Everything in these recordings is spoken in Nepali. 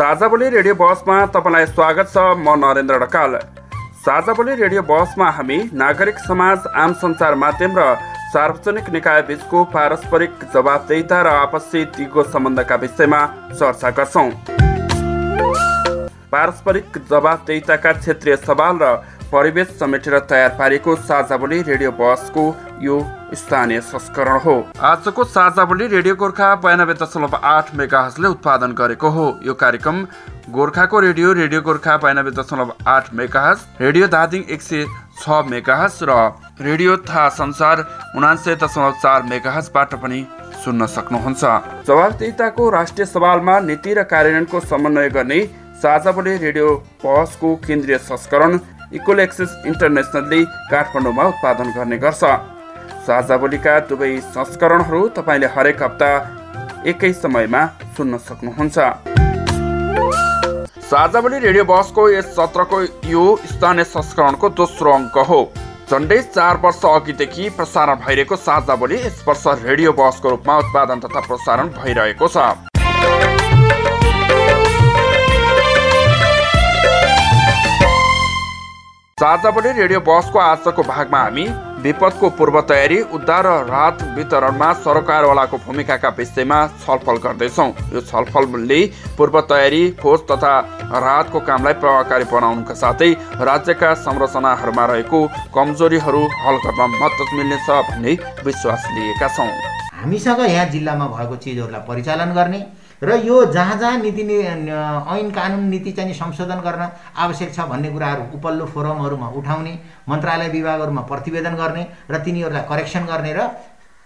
साझा बोली रेडियो बसमा तपाईँलाई स्वागत छ। म नरेन्द्र ढकाल। साझा बोली रेडियो बसमा हामी नागरिक समाज आम सञ्चार माध्यम र सार्वजनिक निकाय बिचको पारस्परिक जवाबदेता र आपसी दिगो सम्बन्धका विषयमा चर्चा गर्छौँ। पारस्परिक जवाबदेताका क्षेत्रीय सवाल र परिवेश समेटेर तयार पारेको साझा बोली रेडियो बसको यो स्थानीय संस्करण हो। आजको साझा बोली रेडियो गोर्खा बयानब्बे दशमलव आठ मेगाहजले उत्पादन गरेको हो। यो कार्यक्रम गोर्खाको रेडियो रेडियो गोर्खा बयानब्बे दशमलव आठ मेगाहज रेडियो धादिङ एक सय छ मेगाहज र रेडियो थाहा संसार उनान्सय दशमलव चार मेगाहजबाट पनि सुन्न सक्नुहुन्छ। जवाबदेताको राष्ट्रिय सवालमा नीति र कार्यान्वयनको समन्वय गर्ने साझा बोली रेडियो बहसको केन्द्रीय संस्करण इक्वल एक्सेस इन्टरनेसनलले काठमाडौँमा उत्पादन गर्ने गर्छ। साझा बोलीका दुवै संस्करणहरू तपाईँले हरेक हप्ता एकै समयमा सुन्न सक्नुहुन्छ। साझा बोली रेडियो बसको यस सत्रको यो स्थानीय संस्करणको दोस्रो अङ्क हो। झन्डै चार वर्ष अघिदेखि प्रसारण भइरहेको साझा बोली यस वर्ष रेडियो बसको रूपमा उत्पादन तथा प्रसारण भइरहेको छ। बोली रेडियो बसको आजको भागमा हामी विपदको पूर्व तयारी उद्धार र राहत वितरणमा सरकारवालाको भूमिकाका विषयमा छलफल गर्दैछौँ। यो छलफलले पूर्व तयारी खोज तथा राहतको कामलाई प्रभावकारी बनाउनुका साथै राज्यका संरचनाहरूमा रहेको कमजोरीहरू हल गर्न मद्दत मिल्नेछ भन्ने विश्वास लिएका छौँ। हामीसँग यहाँ जिल्लामा भएको चिजहरूलाई परिचालन गर्ने र यो जहाँ जहाँ नीति ऐन कानुन नीति चाहिँ संशोधन गर्न आवश्यक छ भन्ने कुराहरू उपल्लो फोरमहरूमा उठाउने मन्त्रालय विभागहरूमा प्रतिवेदन गर्ने र तिनीहरूलाई करेक्सन गर्ने र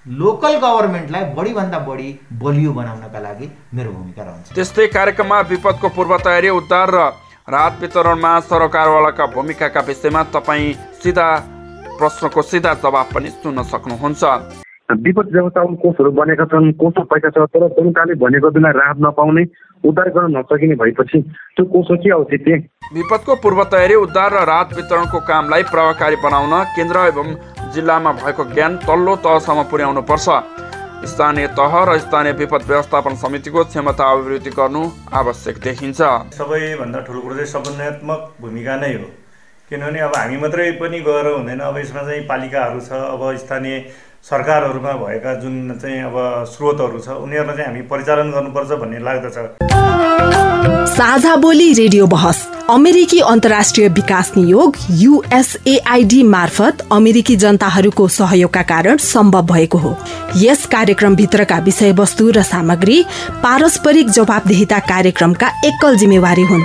लोकल गभर्मेन्टलाई बढीभन्दा बढी बलियो बनाउनका लागि मेरो भूमिका रहन्छ। त्यस्तै कार्यक्रममा विपदको पूर्व तयारी उद्धार र राहत वितरणमा सरकारवालाका भूमिकाका विषयमा तपाईँ सिधा प्रश्नको सिधा जवाब पनि सुन्न सक्नुहुन्छ। विपद व्यवस्थापन कोषहरू बनेका छन् कोषमा पैसा छ तर सरकारले भनेको बेला राहत नपाउने उद्धार गर्न नसकिने भएपछि त्यो कोषको के औचित्य विपदको पूर्व तयारी उद्धार र राहत वितरणको कामलाई प्रभावकारी बनाउन केन्द्र एवं जिल्लामा भएको ज्ञान तल्लो तहसम्म पुर्याउनु पर्छ स्थानीय तह र स्थानीय विपद व्यवस्थापन समितिको क्षमता अभिवृद्धि गर्नु आवश्यक देखिन्छ। सबैभन्दा ठुलो कुरो चाहिँ समन्वयात्मक भूमिका नै हो। किनभने अब हामी मात्रै पनि गएर हुँदैन अब यसमा चाहिँ पालिकाहरू छ अब स्थानीय सरकारहरूमा भएका जुन चाहिँ अब स्रोतहरू छ उनीहरूलाई चाहिँ हामी परिचालन गर्नुपर्छ भन्ने लाग्दछ। साझा बोली रेडियो बहस अमेरिकी अन्तर्राष्ट्रिय विकास नियोग युएसएआइडी मार्फत अमेरिकी जनताहरूको सहयोगका कारण सम्भव भएको हो। यस कार्यक्रमभित्रका विषयवस्तु र सामग्री पारस्परिक जवाबदेहिता कार्यक्रमका एकल जिम्मेवारी हुन्।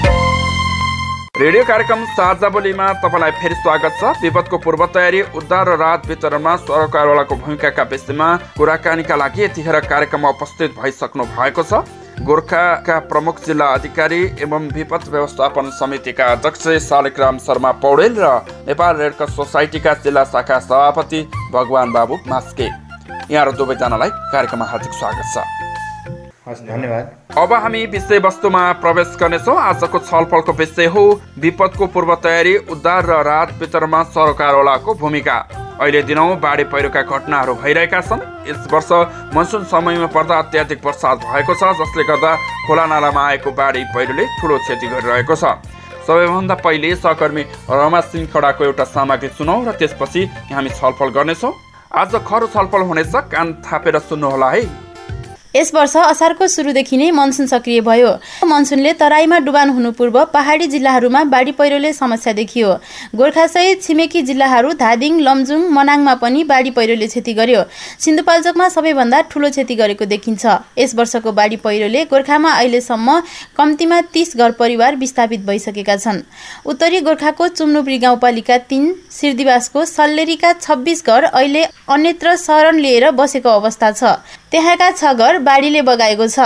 रेडियो कार्यक्रम साझा बोलीमा तपाईँलाई फेरि स्वागत छ। विपदको पूर्व तयारी उद्धार र राहत वितरणमा सरकारवालाको भूमिकाका विषयमा कुराकानीका लागि यतिखेर कार्यक्रममा उपस्थित भइसक्नु भएको छ। गोर्खाका प्रमुख जिल्ला अधिकारी एवं विपद व्यवस्थापन समितिका अध्यक्ष शालिग्राम शर्मा पौडेल र नेपाल रेडक्रस सोसाइटीका जिल्ला शाखा सभापति भगवान बाबु मास्के। यहाँहरू दुवैजनालाई कार्यक्रममा हार्दिक स्वागत छ। धन्यवाद। अब हामी विषयवस्तुमा प्रवेश गर्नेछौँ। आजको छलफलको विषय हो विपदको पूर्व तयारी उद्धार र राहत वितरणमा सरकारवालाको भूमिका। अहिले दिनौँ बाढी पहिरोका घटनाहरू भइरहेका छन्। यस वर्ष मनसुन समयमा पर्दा अत्याधिक वर्षात भएको छ जसले गर्दा खोला नालामा आएको बाढी पहिरोले ठुलो क्षति गरिरहेको छ। सबैभन्दा पहिले सहकर्मी रमा सिंह खडाको एउटा सामग्री सुनौ र त्यसपछि हामी छलफल गर्नेछौँ। आज खरो छलफल हुनेछ कान थापेर सुन्नुहोला है। यस वर्ष असारको सुरुदेखि नै मनसुन सक्रिय भयो। मनसुनले तराईमा डुबान हुनु पूर्व पहाडी जिल्लाहरूमा बाढी पहिरोले समस्या देखियो। गोर्खासहित छिमेकी जिल्लाहरू धादिङ लमजुङ मनाङमा पनि बाढी पहिरोले क्षति गर्यो। सिन्धुपाल्चोकमा सबैभन्दा ठूलो क्षति गरेको देखिन्छ। यस वर्षको बाढी पहिरोले गोर्खामा अहिलेसम्म कम्तीमा तीस घर परिवार विस्थापित भइसकेका छन्। उत्तरी गोर्खाको चुम्नुब्री गाउँपालिका तिन सिरदिवासको सल्लेरीका छब्बिस घर अहिले अन्यत्र शरण लिएर बसेको अवस्था छ। त्यहाँका छ घर बाढीले बगाएको छ।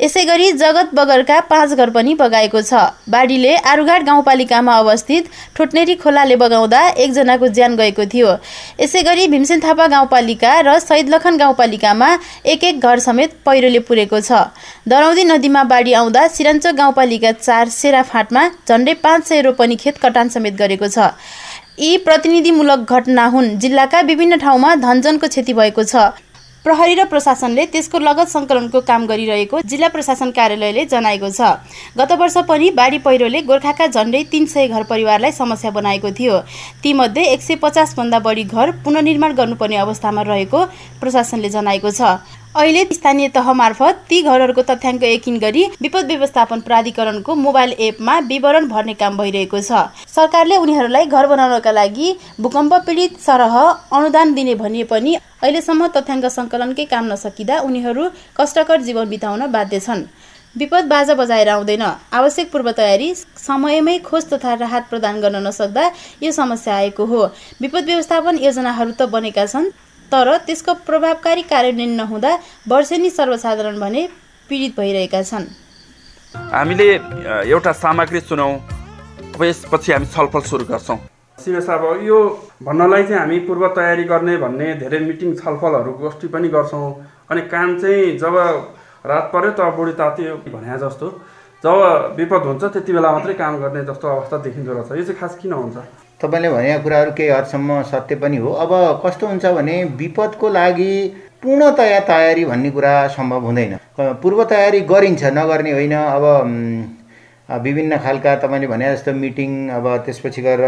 यसै गरी जगत बगरका पाँच घर पनि बगाएको छ। बाढीले आरुघाट गाउँपालिकामा अवस्थित ठोटनेरी खोलाले बगाउँदा एकजनाको ज्यान गएको थियो। यसै गरी भीमसेन थापा गाउँपालिका र सैदलखन गाउँपालिकामा एक एक घर समेत पहिरोले पुरेको छ। दरौदी नदीमा बाढी आउँदा सिराञ्चोक गाउँपालिका चार सेराफाँटमा झन्डै पाँच सय रोपनी खेत कटान समेत गरेको छ। यी प्रतिनिधिमूलक घटना हुन्। जिल्लाका विभिन्न ठाउँमा धनजनको क्षति भएको छ। प्रहरी र प्रशासनले त्यसको लगत सङ्कलनको काम गरिरहेको जिल्ला प्रशासन कार्यालयले जनाएको छ। गत वर्ष पनि बाढी पहिरोले गोर्खाका झन्डै तिन सय घर परिवारलाई समस्या बनाएको थियो। तीमध्ये एक सय पचासभन्दा बढी घर पुननिर्माण गर्नुपर्ने अवस्थामा रहेको प्रशासनले जनाएको छ। अहिले स्थानीय तह मार्फत ती घरहरूको तथ्याङ्क यकिन गरी विपद व्यवस्थापन प्राधिकरणको मोबाइल एपमा विवरण भर्ने काम भइरहेको छ। सरकारले उनीहरूलाई घर बनाउनका लागि भूकम्प पीडित सरह अनुदान दिने भनिए पनि अहिलेसम्म तथ्याङ्क सङ्कलनकै काम नसकिँदा उनीहरू कष्टकर जीवन बिताउन बाध्य छन्। विपद बाजा बजाएर आउँदैन। आवश्यक पूर्व तयारी समयमै खोज तथा राहत प्रदान गर्न नसक्दा यो समस्या आएको हो। विपद व्यवस्थापन योजनाहरू त बनेका छन्। तर त्यसको प्रभावकारी कार्यान्वयन नहुँदा वर्षेनी सर्वसाधारण भने पीडित भइरहेका छन्। हामीले एउटा सामग्री सुनौँ अब यसपछि हामी छलफल सुरु गर्छौँ। सिमे साहब यो भन्नलाई चाहिँ हामी पूर्व तयारी गर्ने भन्ने धेरै मिटिङ छलफलहरू गोष्ठी पनि गर्छौँ। अनि काम चाहिँ जब रात पऱ्यो तब बुढी तातियो भने जस्तो। जब विपद हुन्छ त्यति बेला मात्रै काम गर्ने जस्तो अवस्था देखिँदो रहेछ। यो चाहिँ खास किन हुन्छ? तपाईँले भनेका कुराहरू केही हदसम्म सत्य पनि हो। अब कस्तो हुन्छ भने विपदको लागि पूर्णतया तयारी भन्ने कुरा सम्भव हुँदैन। पूर्व तयारी गरिन्छ नगर्ने होइन। अब विभिन्न खालका तपाईँले भने जस्तो मिटिङ अब त्यसपछि गएर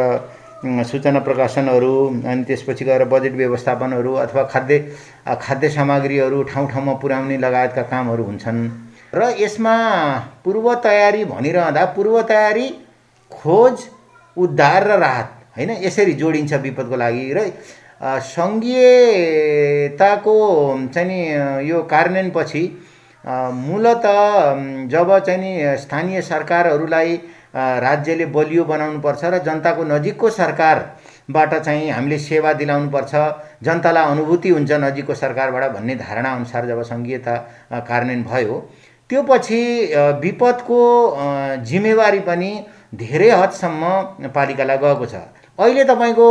सूचना प्रकाशनहरू अनि त्यसपछि गएर बजेट व्यवस्थापनहरू अथवा खाद्य खाद्य सामग्रीहरू ठाउँ ठाउँमा पुर्याउने लगायतका कामहरू हुन्छन्। र यसमा पूर्व तयारी भनिरहँदा पूर्व तयारी खोज उद्धार र राहत होइन? यसरी जोडिन्छ विपदको लागि र सङ्घीयताको चाहिँ नि यो कार्यान्वयनपछि मूलत जब चाहिँ नि स्थानीय सरकारहरूलाई राज्यले बलियो बनाउनुपर्छ र जनताको नजिकको सरकारबाट चाहिँ हामीले सेवा दिलाउनुपर्छ जनतालाई अनुभूति हुन्छ नजिकको सरकारबाट भन्ने धारणाअनुसार जब सङ्घीयता कार्यान्वयन भयो त्यो पछि विपदको जिम्मेवारी पनि धेरै हदसम्म पालिकालाई गएको छ। अहिले तपाईँको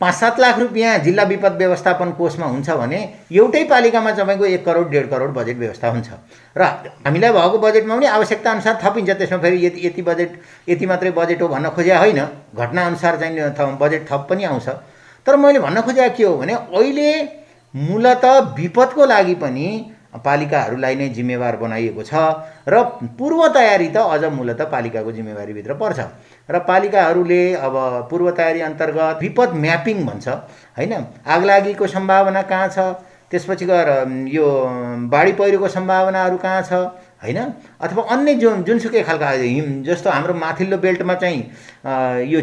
पाँच सात लाख रुपियाँ जिल्ला विपद व्यवस्थापन कोषमा हुन्छ भने एउटै पालिकामा तपाईँको एक करोड डेढ करोड बजेट व्यवस्था हुन्छ। र हामीलाई भएको बजेटमा पनि आवश्यकता अनुसार थपिन्छ त्यसमा फेरि यति यति बजेट यति मात्रै बजेट हो भन्न खोजे होइन। घटनाअनुसार चाहिँ बजेट थप पनि आउँछ। तर मैले भन्न खोजेको के हो भने अहिले मूलत विपदको लागि पनि पालिकाहरूलाई नै जिम्मेवार बनाइएको छ र पूर्व तयारी त अझ मूलत पालिकाको जिम्मेवारीभित्र पर्छ। र पालिकाहरूले अब पूर्व तयारी अन्तर्गत विपद म्यापिङ भन्छ होइन? आगलागीको सम्भावना कहाँ छ? त्यसपछि गएर यो बाढी पहिरोको सम्भावनाहरू कहाँ छ होइन? अथवा अन्य जुन जुनसुकै खालका हिम जस्तो हाम्रो माथिल्लो बेल्टमा चाहिँ यो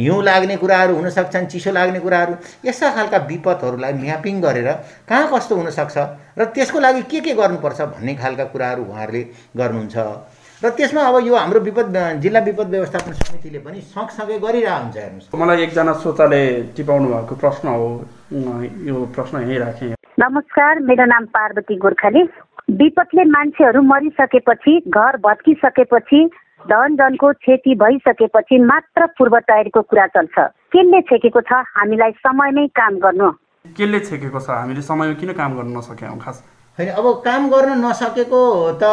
हिउँ लाग्ने कुराहरू हुनसक्छन् चिसो लाग्ने कुराहरू यस्ता खालका विपदहरूलाई म्यापिङ गरेर कहाँ कस्तो हुनसक्छ? र त्यसको लागि के के गर्नुपर्छ भन्ने खालका कुराहरू उहाँहरूले गर्नुहुन्छ। र त्यसमा अब यो हाम्रो विपद जिल्ला विपद व्यवस्थापन समितिले पनि सँगसँगै गरिरहेको हुन्छ हेर्नुहोस्। मलाई एकजना श्रोताले टिपाउनु भएको प्रश्न हो। यो प्रश्न यहीँ राखेँ। नमस्कार मेरो नाम पार्वती गोर्खाली। विपदले मान्छेहरू मरिसकेपछि घर भत्किसकेपछि धन जनको क्षति भइसकेपछि मात्र पूर्व तयारीको कुरा चल्छ। केले छेकेको छ? हामीलाई समयमै काम गर्नु। केले छेकेको छ? हामीले समयमा किन काम गर्न नसक्यौँ? खास होइन अब काम गर्न नसकेको त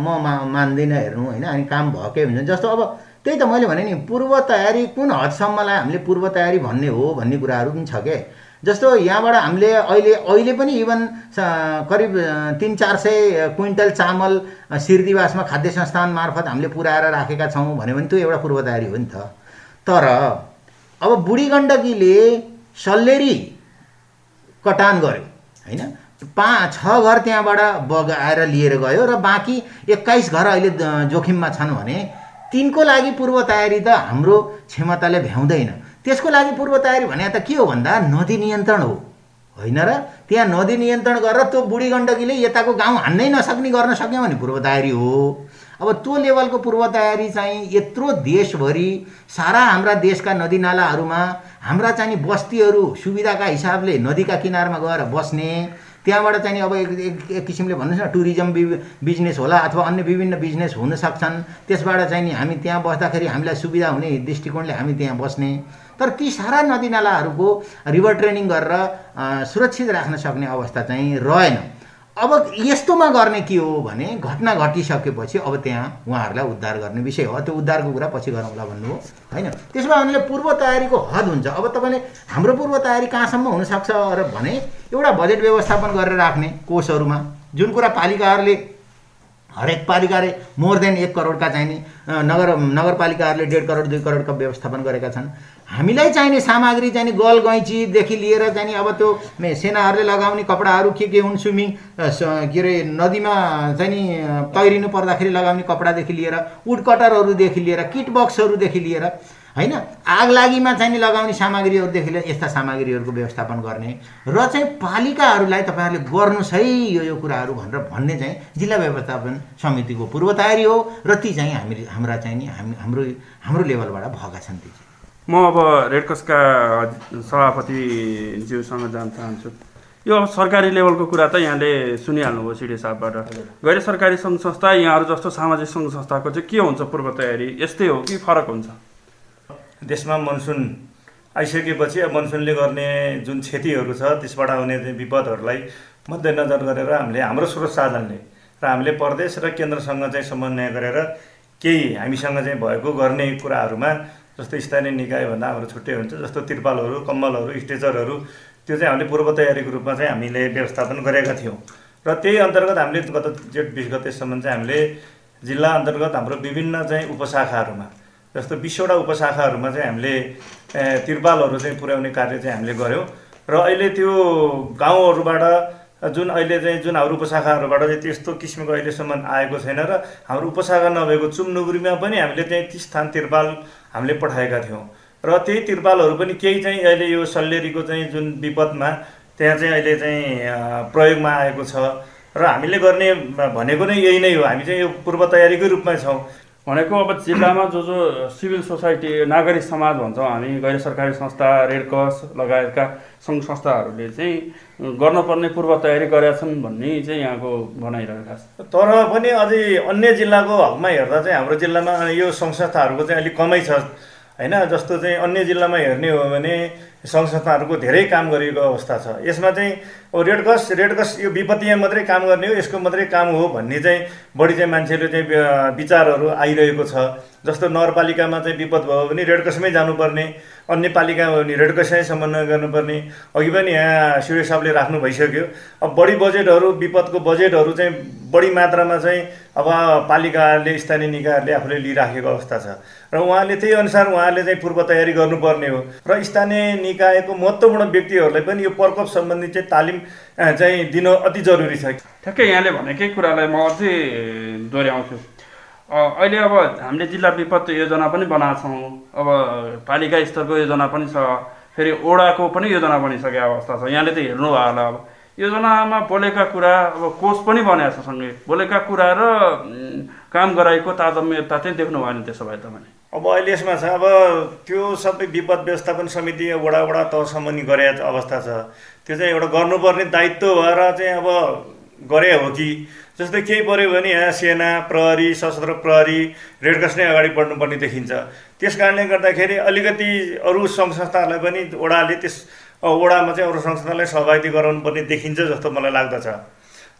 म मा मान्दिनँ हेर्नु होइन? अनि काम भएकै हुन्छ? जस्तो अब त्यही त मैले भने नि पूर्व तयारी कुन हदसम्मलाई हामीले पूर्व तयारी भन्ने हो भन्ने कुराहरू पनि छ क्या जस्तो यहाँबाट हामीले अहिले अहिले पनि इभन करिब तिन चार सय क्विन्टल चामल सिरदिवासमा खाद्य संस्थान मार्फत हामीले पुऱ्याएर राखेका छौँ भन्यो भने त्यो एउटा पूर्व तयारी हो नि त। तर अब बुढी गण्डकीले सल्लेरी कटान गर्यो होइन? पाँच छ घर त्यहाँबाट बगाएर लिएर गयो र बाँकी एक्काइस घर अहिले जोखिममा छन् भने तिनको लागि पूर्व तयारी त हाम्रो क्षमताले भ्याउँदैन। त्यसको लागि पूर्व तयारी भने त के हो भन्दा नदी नियन्त्रण हो। होइन र? त्यहाँ नदी नियन्त्रण गरेर त्यो बुढी गण्डकीले यताको गाउँ हान्नै नसक्ने गर्न सक्यो भने पूर्व तयारी हो। अब त्यो लेभलको पूर्व तयारी चाहिँ यत्रो देशभरि सारा हाम्रा देशका नदीनालाहरूमा हाम्रा चाहिँ बस्तीहरू सुविधाका हिसाबले नदीका किनारमा गएर बस्ने त्यहाँबाट चाहिँ अब एक एक, एक किसिमले भन्नुहोस् न टुरिज्म बि बिजनेस होला अथवा अन्य विभिन्न बिजनेस हुन सक्छन्। त्यसबाट चाहिँ नि हामी त्यहाँ बस्दाखेरि हामीलाई सुविधा हुने दृष्टिकोणले हामी त्यहाँ बस्ने। तर ती सारा नदीनालाहरूको रिभर ट्रेनिङ गरेर सुरक्षित राख्न सक्ने अवस्था चाहिँ रहेन। अब यस्तोमा गर्ने के हो भने घटना घटिसकेपछि अब त्यहाँ उहाँहरूलाई उद्धार गर्ने विषय हो। त्यो उद्धारको कुरा पछि गरौँला भन्नु हो होइन? त्यसमा उनीहरूले पूर्व तयारीको हद हुन्छ। अब तपाईँले हाम्रो पूर्व तयारी कहाँसम्म हुनसक्छ र भने एउटा बजेट व्यवस्थापन गरेर राख्ने कोषहरूमा जुन कुरा पालिकाहरूले हरेक पालिकाले मोर देन एक करोडका चाहिने नगर नगरपालिकाहरूले डेढ करोड दुई करोडका व्यवस्थापन गरेका छन्। हामीलाई चाहिने सामग्री चाहिँ गल गैँचीदेखि लिएर चाहिँ अब त्यो सेनाहरूले लगाउने कपडाहरू के के हुन् स्विमिङ के अरे नदीमा चाहिँ नि तैरिनु पर्दाखेरि लगाउने कपडादेखि लिएर वुड कटरहरूदेखि लिएर किट बक्सहरूदेखि लिएर होइन? आग लागिमा चाहिँ लगाउने सामग्रीहरूदेखि लिएर यस्ता सामग्रीहरूको व्यवस्थापन गर्ने र चाहिँ पालिकाहरूलाई तपाईँहरूले गर्नुहोस् है यो यो कुराहरू भनेर भन्ने चाहिँ जिल्ला व्यवस्थापन समितिको पूर्व तयारी हो र ती चाहिँ हामी हाम्रा चाहिँ नि हामी हाम्रो हाम्रो लेभलबाट भएका छन् ती चाहिँ। म अब रेडक्रसका सभापतिज्यूसँग जान चाहन्छु। यो अब सरकारी लेभलको कुरा त यहाँले सुनिहाल्नुभयो सिडी साहबबाट। गैर सरकारी सङ्घ संस्था यहाँहरू जस्तो सामाजिक सङ्घ संस्थाको चाहिँ के हुन्छ पूर्व तयारी यस्तै हो कि फरक हुन्छ? देशमा मनसुन आइसकेपछि अब मनसुनले गर्ने जुन क्षतिहरू छ त्यसबाट आउने विपदहरूलाई मध्यनजर गरेर हामीले हाम्रो स्रोत साधनले र हामीले प्रदेश र केन्द्रसँग चाहिँ समन्वय गरेर केही हामीसँग चाहिँ भएको गर्ने कुराहरूमा जस्तो स्थानीय निकायभन्दा हाम्रो छुट्टै हुन्छ जस्तो तिरपालहरू कम्बलहरू स्ट्रेचरहरू त्यो चाहिँ हामीले पूर्व तयारीको रूपमा चाहिँ हामीले व्यवस्थापन गरेका थियौँ। र त्यही अन्तर्गत हामीले गत जेठ बिस गतेसम्म चाहिँ हामीले जिल्ला अन्तर्गत हाम्रो विभिन्न चाहिँ उपशाखाहरूमा जस्तो बिसवटा उपशाखाहरूमा चाहिँ हामीले तिरपालहरू चाहिँ पुर्याउने कार्य चाहिँ हामीले गऱ्यौँ। र अहिले त्यो गाउँहरूबाट जुन अहिले चाहिँ जुन हाम्रो उपशाखाहरूबाट चाहिँ त्यस्तो किसिमको अहिलेसम्म आएको छैन र हाम्रो उपशाखा नभएको चुमनुगुरीमा पनि हामीले चाहिँ तिस स्थान तिरपाल हामीले पठाएका थियौँ। र त्यही तिरपालहरू पनि केही चाहिँ अहिले यो सल्लेरीको चाहिँ जुन विपदमा त्यहाँ चाहिँ अहिले चाहिँ प्रयोगमा आएको छ। र हामीले गर्ने भनेको नै यही नै हो। हामी चाहिँ यो पूर्व तयारीकै रूपमा छौँ। भनेको अब जिल्लामा जो जो सिभिल सोसाइटी नागरिक समाज भन्छौँ हामी गैर सरकारी संस्था रेडक्रस लगायतका सङ्घ संस्थाहरूले चाहिँ गर्नुपर्ने पूर्व तयारी गरेका छन् भन्ने चाहिँ यहाँको भनाइरहेका छ तर पनि अझै अन्य जिल्लाको हकमा हेर्दा चाहिँ हाम्रो जिल्लामा यो सङ्घ संस्थाहरूको चाहिँ अलिक कमै छ होइन? जस्तो चाहिँ अन्य जिल्लामा हेर्ने हो भने सङ्घ संस्थाहरूको धेरै काम गरिएको अवस्था छ। यसमा चाहिँ अब रेडक्रस रेडक्रस यो विपत्तिमा मात्रै काम गर्ने हो यसको मात्रै काम हो भन्ने चाहिँ बढी चाहिँ मान्छेले चाहिँ विचारहरू आइरहेको छ। जस्तो नगरपालिकामा चाहिँ विपद भयो भने रेडक्रसमै जानुपर्ने अन्य पालिका हो भने रेडक्रसै समन्वय गर्नुपर्ने। अघि पनि यहाँ सूर्य साहबले राख्नु भइसक्यो। अब बढी बजेटहरू विपदको बजेटहरू चाहिँ बढी मात्रामा चाहिँ अब पालिकाहरूले स्थानीय निकायहरूले आफूले लिइराखेको अवस्था छ। र उहाँले त्यही अनुसार उहाँले चाहिँ पूर्व तयारी गर्नुपर्ने हो। र स्थानीय निकायको महत्त्वपूर्ण व्यक्तिहरूलाई पनि यो प्रकोप सम्बन्धी चाहिँ तालिम चाहिँ दिन अति जरुरी छ। ठ्याक्कै यहाँले भनेकै कुरालाई म अझै दोहोऱ्याउँछु। अहिले अब हामीले जिल्ला विपत्ति योजना पनि बनाएको छौँ। अब पालिका स्तरको योजना पनि छ। फेरि ओडाको पनि योजना बनिसकेको अवस्था छ। यहाँले त हेर्नु भयो होला अब। योजनामा बोलेका कुरा अब कोष पनि बनाएको छ सँगै। बोलेका कुरा र काम गराएको ताजम्यता चाहिँ देख्नु भएन त्यसो भए तपाईँले अब अहिले यसमा छ अब त्यो सबै विपद व्यवस्थापन समिति वडा वडा तहसम्म नि गरे अवस्था छ। त्यो चाहिँ एउटा गर्नुपर्ने दायित्व भएर चाहिँ अब गरे हो कि? जस्तै केही पऱ्यो भने यहाँ सेना प्रहरी सशस्त्र प्रहरी रेडक्रस नै अगाडि बढ्नुपर्ने देखिन्छ। त्यस कारणले गर्दाखेरि अलिकति अरू सङ्घ संस्थाहरूलाई पनि ओडाले त्यस ओडामा चाहिँ अरू संस्थालाई सहभागी गराउनु पर्ने देखिन्छ जस्तो मलाई लाग्दछ।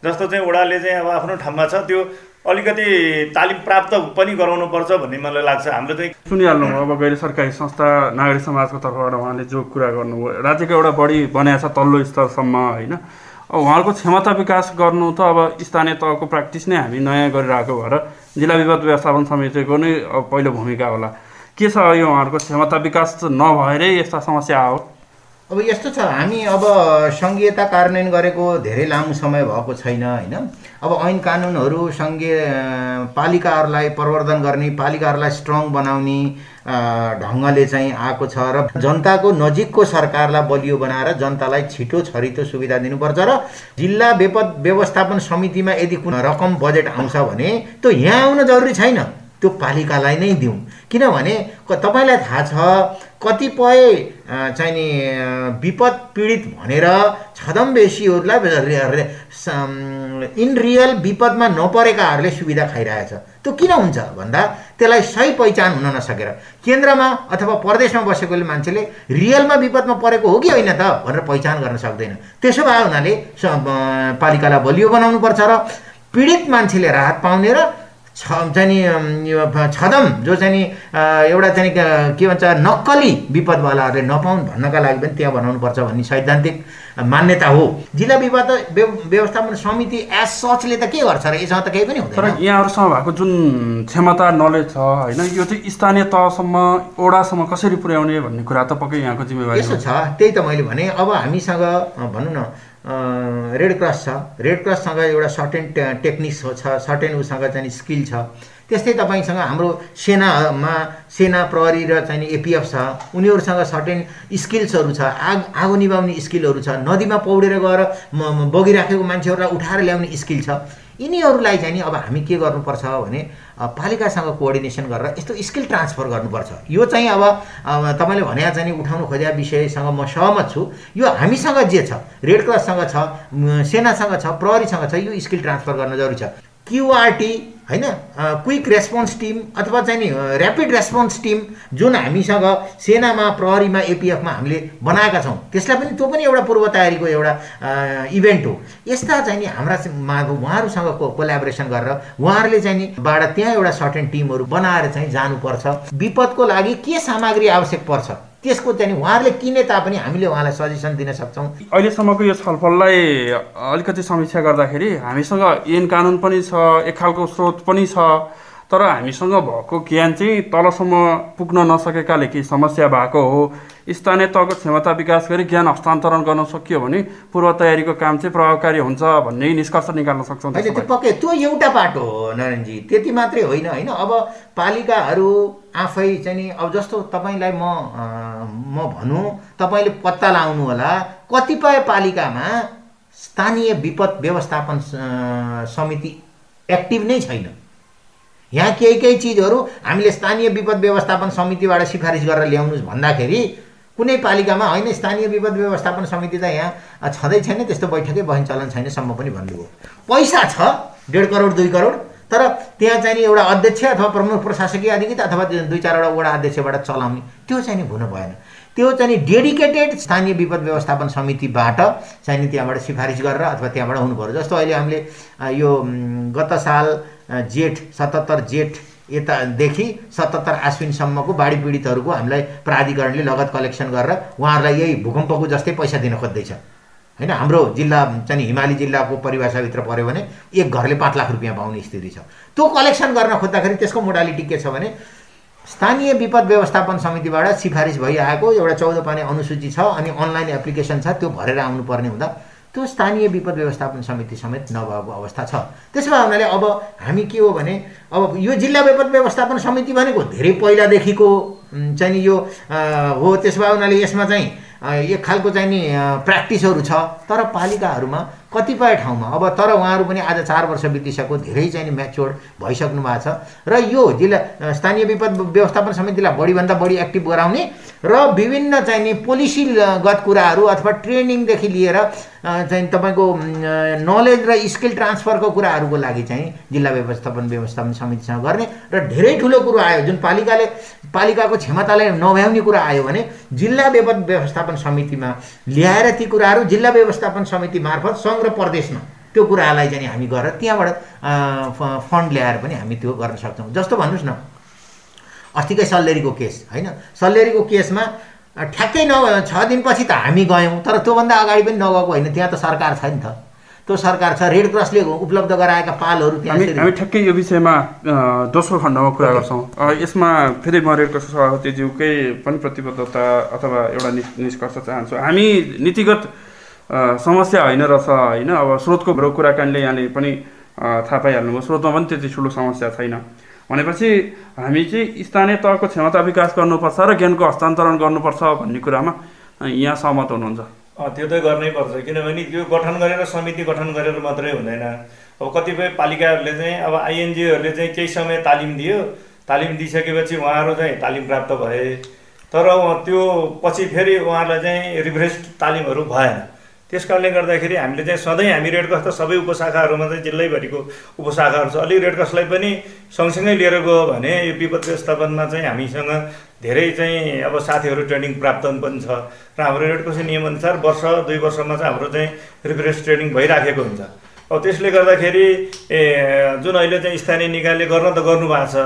जस्तो चाहिँ ओडाले चाहिँ अब आफ्नो ठाउँमा छ त्यो अलिकति तालिम प्राप्त पनि गराउनु पर्छ भन्ने मलाई लाग्छ। हाम्रो चाहिँ सुनिहाल्नु अब गैर सरकारी संस्था नागरिक समाजको तर्फबाट उहाँले जो कुरा गर्नुभयो राज्यको एउटा बढी बनाएको छ तल्लो स्तरसम्म होइन? अब उहाँहरूको क्षमता विकास गर्नु त अब स्थानीय तहको प्र्याक्टिस नै हामी नयाँ गरिरहेको भएर जिल्ला विपद व्यवस्थापन समितिको नै पहिलो भूमिका होला। के छ यो उहाँहरूको क्षमता विकास नभएरै यस्ता समस्या हो अब यस्तो छ हामी अब सङ्घीयता कार्यान्वयन गरेको धेरै लामो समय भएको छैन होइन? अब ऐन कानुनहरू सङ्घीय पालिकाहरूलाई प्रवर्धन गर्ने पालिकाहरूलाई स्ट्रङ बनाउने ढङ्गले चाहिँ आएको छ र जनताको नजिकको सरकारलाई बलियो बनाएर जनतालाई छिटो छरितो सुविधा दिनुपर्छ र जिल्ला विपद व्यवस्थापन समितिमा यदि कुनै रकम बजेट आउँछ भने त्यो यहाँ आउन जरुरी छैन। त्यो पालिकालाई नै दिउँ। किनभने तपाईँलाई थाहा छ कतिपय अ, चाहिँ नि अ, विपद पीडित भनेर छदमवेशीहरूलाई इन रियल विपदमा नपरेकाहरूले सुविधा खाइरहेछ। त्यो किन हुन्छ भन्दा त्यसलाई सही पहिचान हुन नसकेर। केन्द्रमा अथवा प्रदेशमा बसेकोले मान्छेले रियलमा विपदमा परेको हो कि होइन त भनेर पहिचान गर्न सक्दैन। त्यसो भए हुनाले पालिकालाई बलियो बनाउनुपर्छ र पीडित मान्छेले राहत पाउने र छ चाहिँ नि छदम जो चाहिँ नि एउटा चाहिँ क- भन्छ नक्कली विपदवालाहरूले नपाउन् भन्नका लागि पनि त्यहाँ बनाउनुपर्छ भन्ने सैद्धान्तिक मान्यता हो। जिल्ला व्यव- व्यवस्थापन समिति एज सचले त के गर्छ र? यसमा त केही पनि तर हुँदैन यहाँहरूसँग भएको जुन क्षमता नलेज छ होइन यो चाहिँ स्थानीय तहसम्म ओडासम्म कसरी पुर्याउने भन्ने कुरा त पक्कै यहाँको जिम्मेवारी यसो छ त्यही त मैले भने अब हामीसँग भनौँ न रेड क्रस छ। रेड क्रससँग एउटा सर्टेन टेक्निक्स छ सर्टेन उसँग चाहिँ स्किल छ। त्यस्तै तपाईँसँग हाम्रो सेनामा सेना प्रहरी र चाहिँ एपिएफ छ उनीहरूसँग सर्टेन स्किल्सहरू छ आग आगो निभाउने स्किलहरू छ नदीमा पौडेर गएर बगिराखेको मान्छेहरूलाई उठाएर ल्याउने स्किल छ। यिनीहरूलाई चाहिँ नि अब हामी के गर्नुपर्छ भने पालिकासँग कोअर्डिनेसन गरेर यस्तो स्किल ट्रान्सफर गर्नुपर्छ। यो चाहिँ अब तपाईँले भने चाहिँ उठाउनु खोजेका विषयसँग म सहमत छु। यो हामीसँग जे छ रेड क्रससँग छ सेनासँग छ प्रहरीसँग छ यो स्किल ट्रान्सफर गर्न जरुरी छ। क्युआरटी होइन? क्विक रेस्पोन्स टिम अथवा चाहिँ नि ऱ्यापिड रेस्पोन्स टिम जुन हामीसँग सेनामा प्रहरीमा एपिएफमा हामीले बनाएका छौँ। त्यसलाई पनि त्यो पनि एउटा पूर्व तयारीको एउटा इभेन्ट हो। यस्ता चाहिँ नि हाम्रा चाहिँ मा- उहाँहरूसँग को कोलाबोरेसन गरेर उहाँहरूले चाहिँ नि बाट त्यहाँ एउटा सर्टेन टिमहरू बनाएर चाहिँ जानुपर्छ। विपदको लागि के सामग्री आवश्यक पर्छ? त्यसको चाहिँ उहाँहरूले किने तापनि हामीले उहाँलाई सजेसन दिन सक्छौँ। अहिलेसम्मको यो छलफललाई अलिकति समीक्षा गर्दाखेरि हामीसँग ऐन कानुन पनि छ एक खालको स्रोत पनि छ। तर हामीसँग भएको ज्ञान चाहिँ तलसम्म पुग्न नसकेकाले केही समस्या भएको हो। स्थानीय तहको क्षमता विकास गरी ज्ञान हस्तान्तरण गर्न सकियो भने पूर्व तयारीको काम चाहिँ प्रभावकारी हुन्छ भन्ने निष्कर्ष निकाल्न सक्छौँ त्यो। पक्कै त्यो एउटा बाटो हो नारायणजी त्यति मात्रै होइन होइन? अब पालिकाहरू आफै चाहिँ नि अब जस्तो तपाईँलाई म म भनौँ तपाईँले पत्ता लगाउनु होला कतिपय पालिकामा स्थानीय विपद व्यवस्थापन समिति एक्टिभ नै छैन। यहाँ केही केही चिजहरू हामीले स्थानीय विपद व्यवस्थापन समितिबाट सिफारिस गरेर ल्याउनुहोस् भन्दाखेरि कुनै पालिकामा होइन स्थानीय विपद व्यवस्थापन समिति त यहाँ छँदै छैन त्यस्तो बैठकै बहन चलन छैन सम्म पनि भन्नुभयो। पैसा छ डेढ करोड दुई करोड तर त्यहाँ चाहिँ एउटा अध्यक्ष अथवा प्रमुख प्रशासकीय अधिकृत अथवा दुई चारवटा वडा अध्यक्षबाट चलाउने त्यो चाहिँ हुन भएन। त्यो चाहिँ डेडिकेटेड स्थानीय विपद व्यवस्थापन समितिबाट चाहिँ त्यहाँबाट सिफारिस गरेर अथवा त्यहाँबाट हुनु पऱ्यो। जस्तो अहिले हामीले यो गत साल जेठ सतहत्तर जेठ यतादेखि सतहत्तर आश्विनसम्मको बाढी पीडितहरूको हामीलाई प्राधिकरणले लगत कलेक्सन गरेर उहाँहरूलाई यही भूकम्पको जस्तै पैसा दिन खोज्दैछ। होइन हाम्रो जिल्ला चाहिँ हिमाली जिल्लाको परिभाषाभित्र पऱ्यो भने एक घरले पाँच लाख रुपियाँ पाउने स्थिति छ। त्यो कलेक्सन गर्न खोज्दाखेरि त्यसको मोडालिटी के छ भने स्थानीय विपद व्यवस्थापन समितिबाट सिफारिस भइआएको एउटा चौध पाउने अनुसूची छ अनि अनलाइन एप्लिकेसन छ त्यो भरेर आउनुपर्ने हुँदा त्यो स्थानीय विपद व्यवस्थापन समिति समेत नभएको अवस्था छ। त्यसो भए हुनाले अब हामी के हो भने अब यो जिल्ला विपद व्यवस्थापन समिति भनेको धेरै पहिलादेखिको चाहिँ नि यो हो। त्यसो भए हुनाले यसमा चाहिँ एक खालको चाहिँ नि प्र्याक्टिसहरू छ। तर पालिकाहरूमा कतिपय ठाउँमा अब तर उहाँहरू पनि आज चार वर्ष बितिसक्यो धेरै चाहिँ नि म्याच्योर्ड भइसक्नु भएको छ। र यो जिल्ला स्थानीय विपद व्यवस्थापन समितिलाई बढीभन्दा बढी एक्टिभ गराउने र विभिन्न चाहिँ नि पोलिसीगत कुराहरू अथवा ट्रेनिङदेखि लिएर चाहिँ तपाईँको नलेज र स्किल ट्रान्सफरको कुराहरूको लागि चाहिँ जिल्ला व्यवस्थापन व्यवस्थापन समितिसँग गर्ने र धेरै ठुलो कुरो आयो। जुन पालिकाले पालिकाको क्षमतालाई नभ्याउने कुरा आयो भने जिल्ला व्यवस्थापन समितिमा ल्याएर ती कुराहरू जिल्ला व्यवस्थापन समिति मार्फत सङ्घ र प्रदेशमा त्यो कुरालाई चाहिँ हामी गरेर त्यहाँबाट फन्ड ल्याएर पनि हामी त्यो गर्न सक्छौँ। जस्तो भन्नुहोस् न अस्तिकै सल्लेरीको केस होइन? सल्लेरीको केसमा ठ्याक्कै न छ दिनपछि त हामी गयौँ तर त्योभन्दा अगाडि पनि नगएको होइन त्यहाँ त सरकार छ नि त त्यो सरकार छ रेड क्रसले उपलब्ध गराएका पालहरू त्यहाँ हामी ठ्याक्कै यो विषयमा दोस्रो खण्डमा कुरा गर्छौँ यसमा फेरि म रेडको सभापतिज्यूकै पनि प्रतिबद्धता अथवा एउटा निष्कर्ष चाहन्छु हामी नीतिगत समस्या होइन रहेछ होइन अब स्रोतको कुराकानीले यहाँले पनि थाहा पाइहाल्नुभयो स्रोतमा पनि त्यति ठुलो समस्या छैन भनेपछि हामी चाहिँ स्थानीय तहको क्षमता विकास गर्नुपर्छ र ज्ञानको हस्तान्तरण गर्नुपर्छ भन्ने कुरामा यहाँ सहमत हुनुहुन्छ। त्यो त गर्नै पर्छ किनभने त्यो गठन गरेर समिति गठन गरेर मात्रै हुँदैन। अब कतिपय पालिकाहरूले चाहिँ अब आइएनजिओहरूले चाहिँ केही समय तालिम दियो। तालिम दिइसकेपछि उहाँहरू चाहिँ तालिम प्राप्त भए। तर त्यो पछि फेरि उहाँहरूलाई चाहिँ रिफ्रेस तालिमहरू भएन। त्यस कारणले गर्दाखेरि हामीले चाहिँ सधैँ हामी रेडक्रस त सबै उपशाखाहरूमा चाहिँ जिल्लैभरिको उपशाखाहरू छ। अलिक रेडक्रसलाई पनि सँगसँगै लिएर गयो भने यो विपद व्यवस्थापनमा चाहिँ हामीसँग धेरै चाहिँ अब साथीहरू ट्रेनिङ प्राप्त पनि छ र हाम्रो रेडक्रस नियमअनुसार वर्ष दुई वर्षमा चाहिँ हाम्रो चाहिँ रिफ्रेस ट्रेनिङ भइराखेको हुन्छ। अब त्यसले गर्दाखेरि जुन अहिले चाहिँ स्थानीय निकायले गर्न त गर्नुभएको छ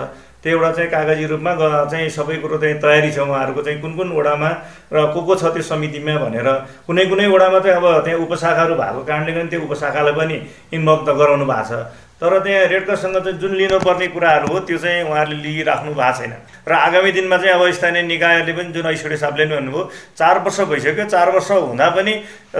त्यो एउटा चाहिँ कागजी रूपमा चाहिँ सबै कुरो चाहिँ तयारी छ उहाँहरूको चाहिँ कुन कुन वडामा र को को छ त्यो समितिमा भनेर। कुनै कुनै वडामा चाहिँ अब त्यहाँ उपशाखाहरू भएको कारणले गर्दा त्यो उपशाखालाई पनि इन्भल्भ त गराउनु भएको छ। तर त्यहाँ रेडक्रससँग चाहिँ जुन लिनुपर्ने कुराहरू हो त्यो चाहिँ उहाँहरूले लिइराख्नु भएको छैन। र आगामी दिनमा चाहिँ अब स्थानीय निकायहरूले पनि जुन ऐश्वर्य साहबले पनि भन्नुभयो चार वर्ष भइसक्यो। चार वर्ष हुँदा पनि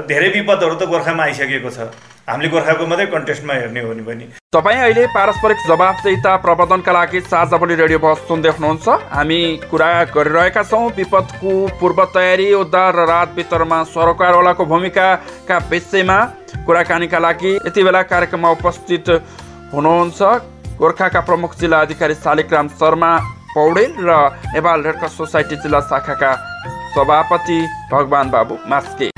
धेरै विपदहरू त गोर्खामा आइसकेको छ। हामीले गोर्खाको मात्रै कन्टेस्टमा हेर्ने हो भने पनि तपाईँ अहिले पारस्परिक जवाफदेहिता प्रबन्धनका लागि साझा बोली रेडियो बस सुन्दै हुनुहुन्छ हामी कुरा गरिरहेका छौँ विपदको पूर्व तयारी उद्धार र राहत वितरणमा सरकारवालाको भूमिकाका विषयमा कुराकानीका लागि यति बेला कार्यक्रममा उपस्थित हुनुहुन्छ गोर्खाका प्रमुख जिल्ला अधिकारी शालिग्राम शर्मा पौडेल र नेपाल रेडक्रस सोसाइटी जिल्ला शाखाका सभापति भगवान बाबु मास्के।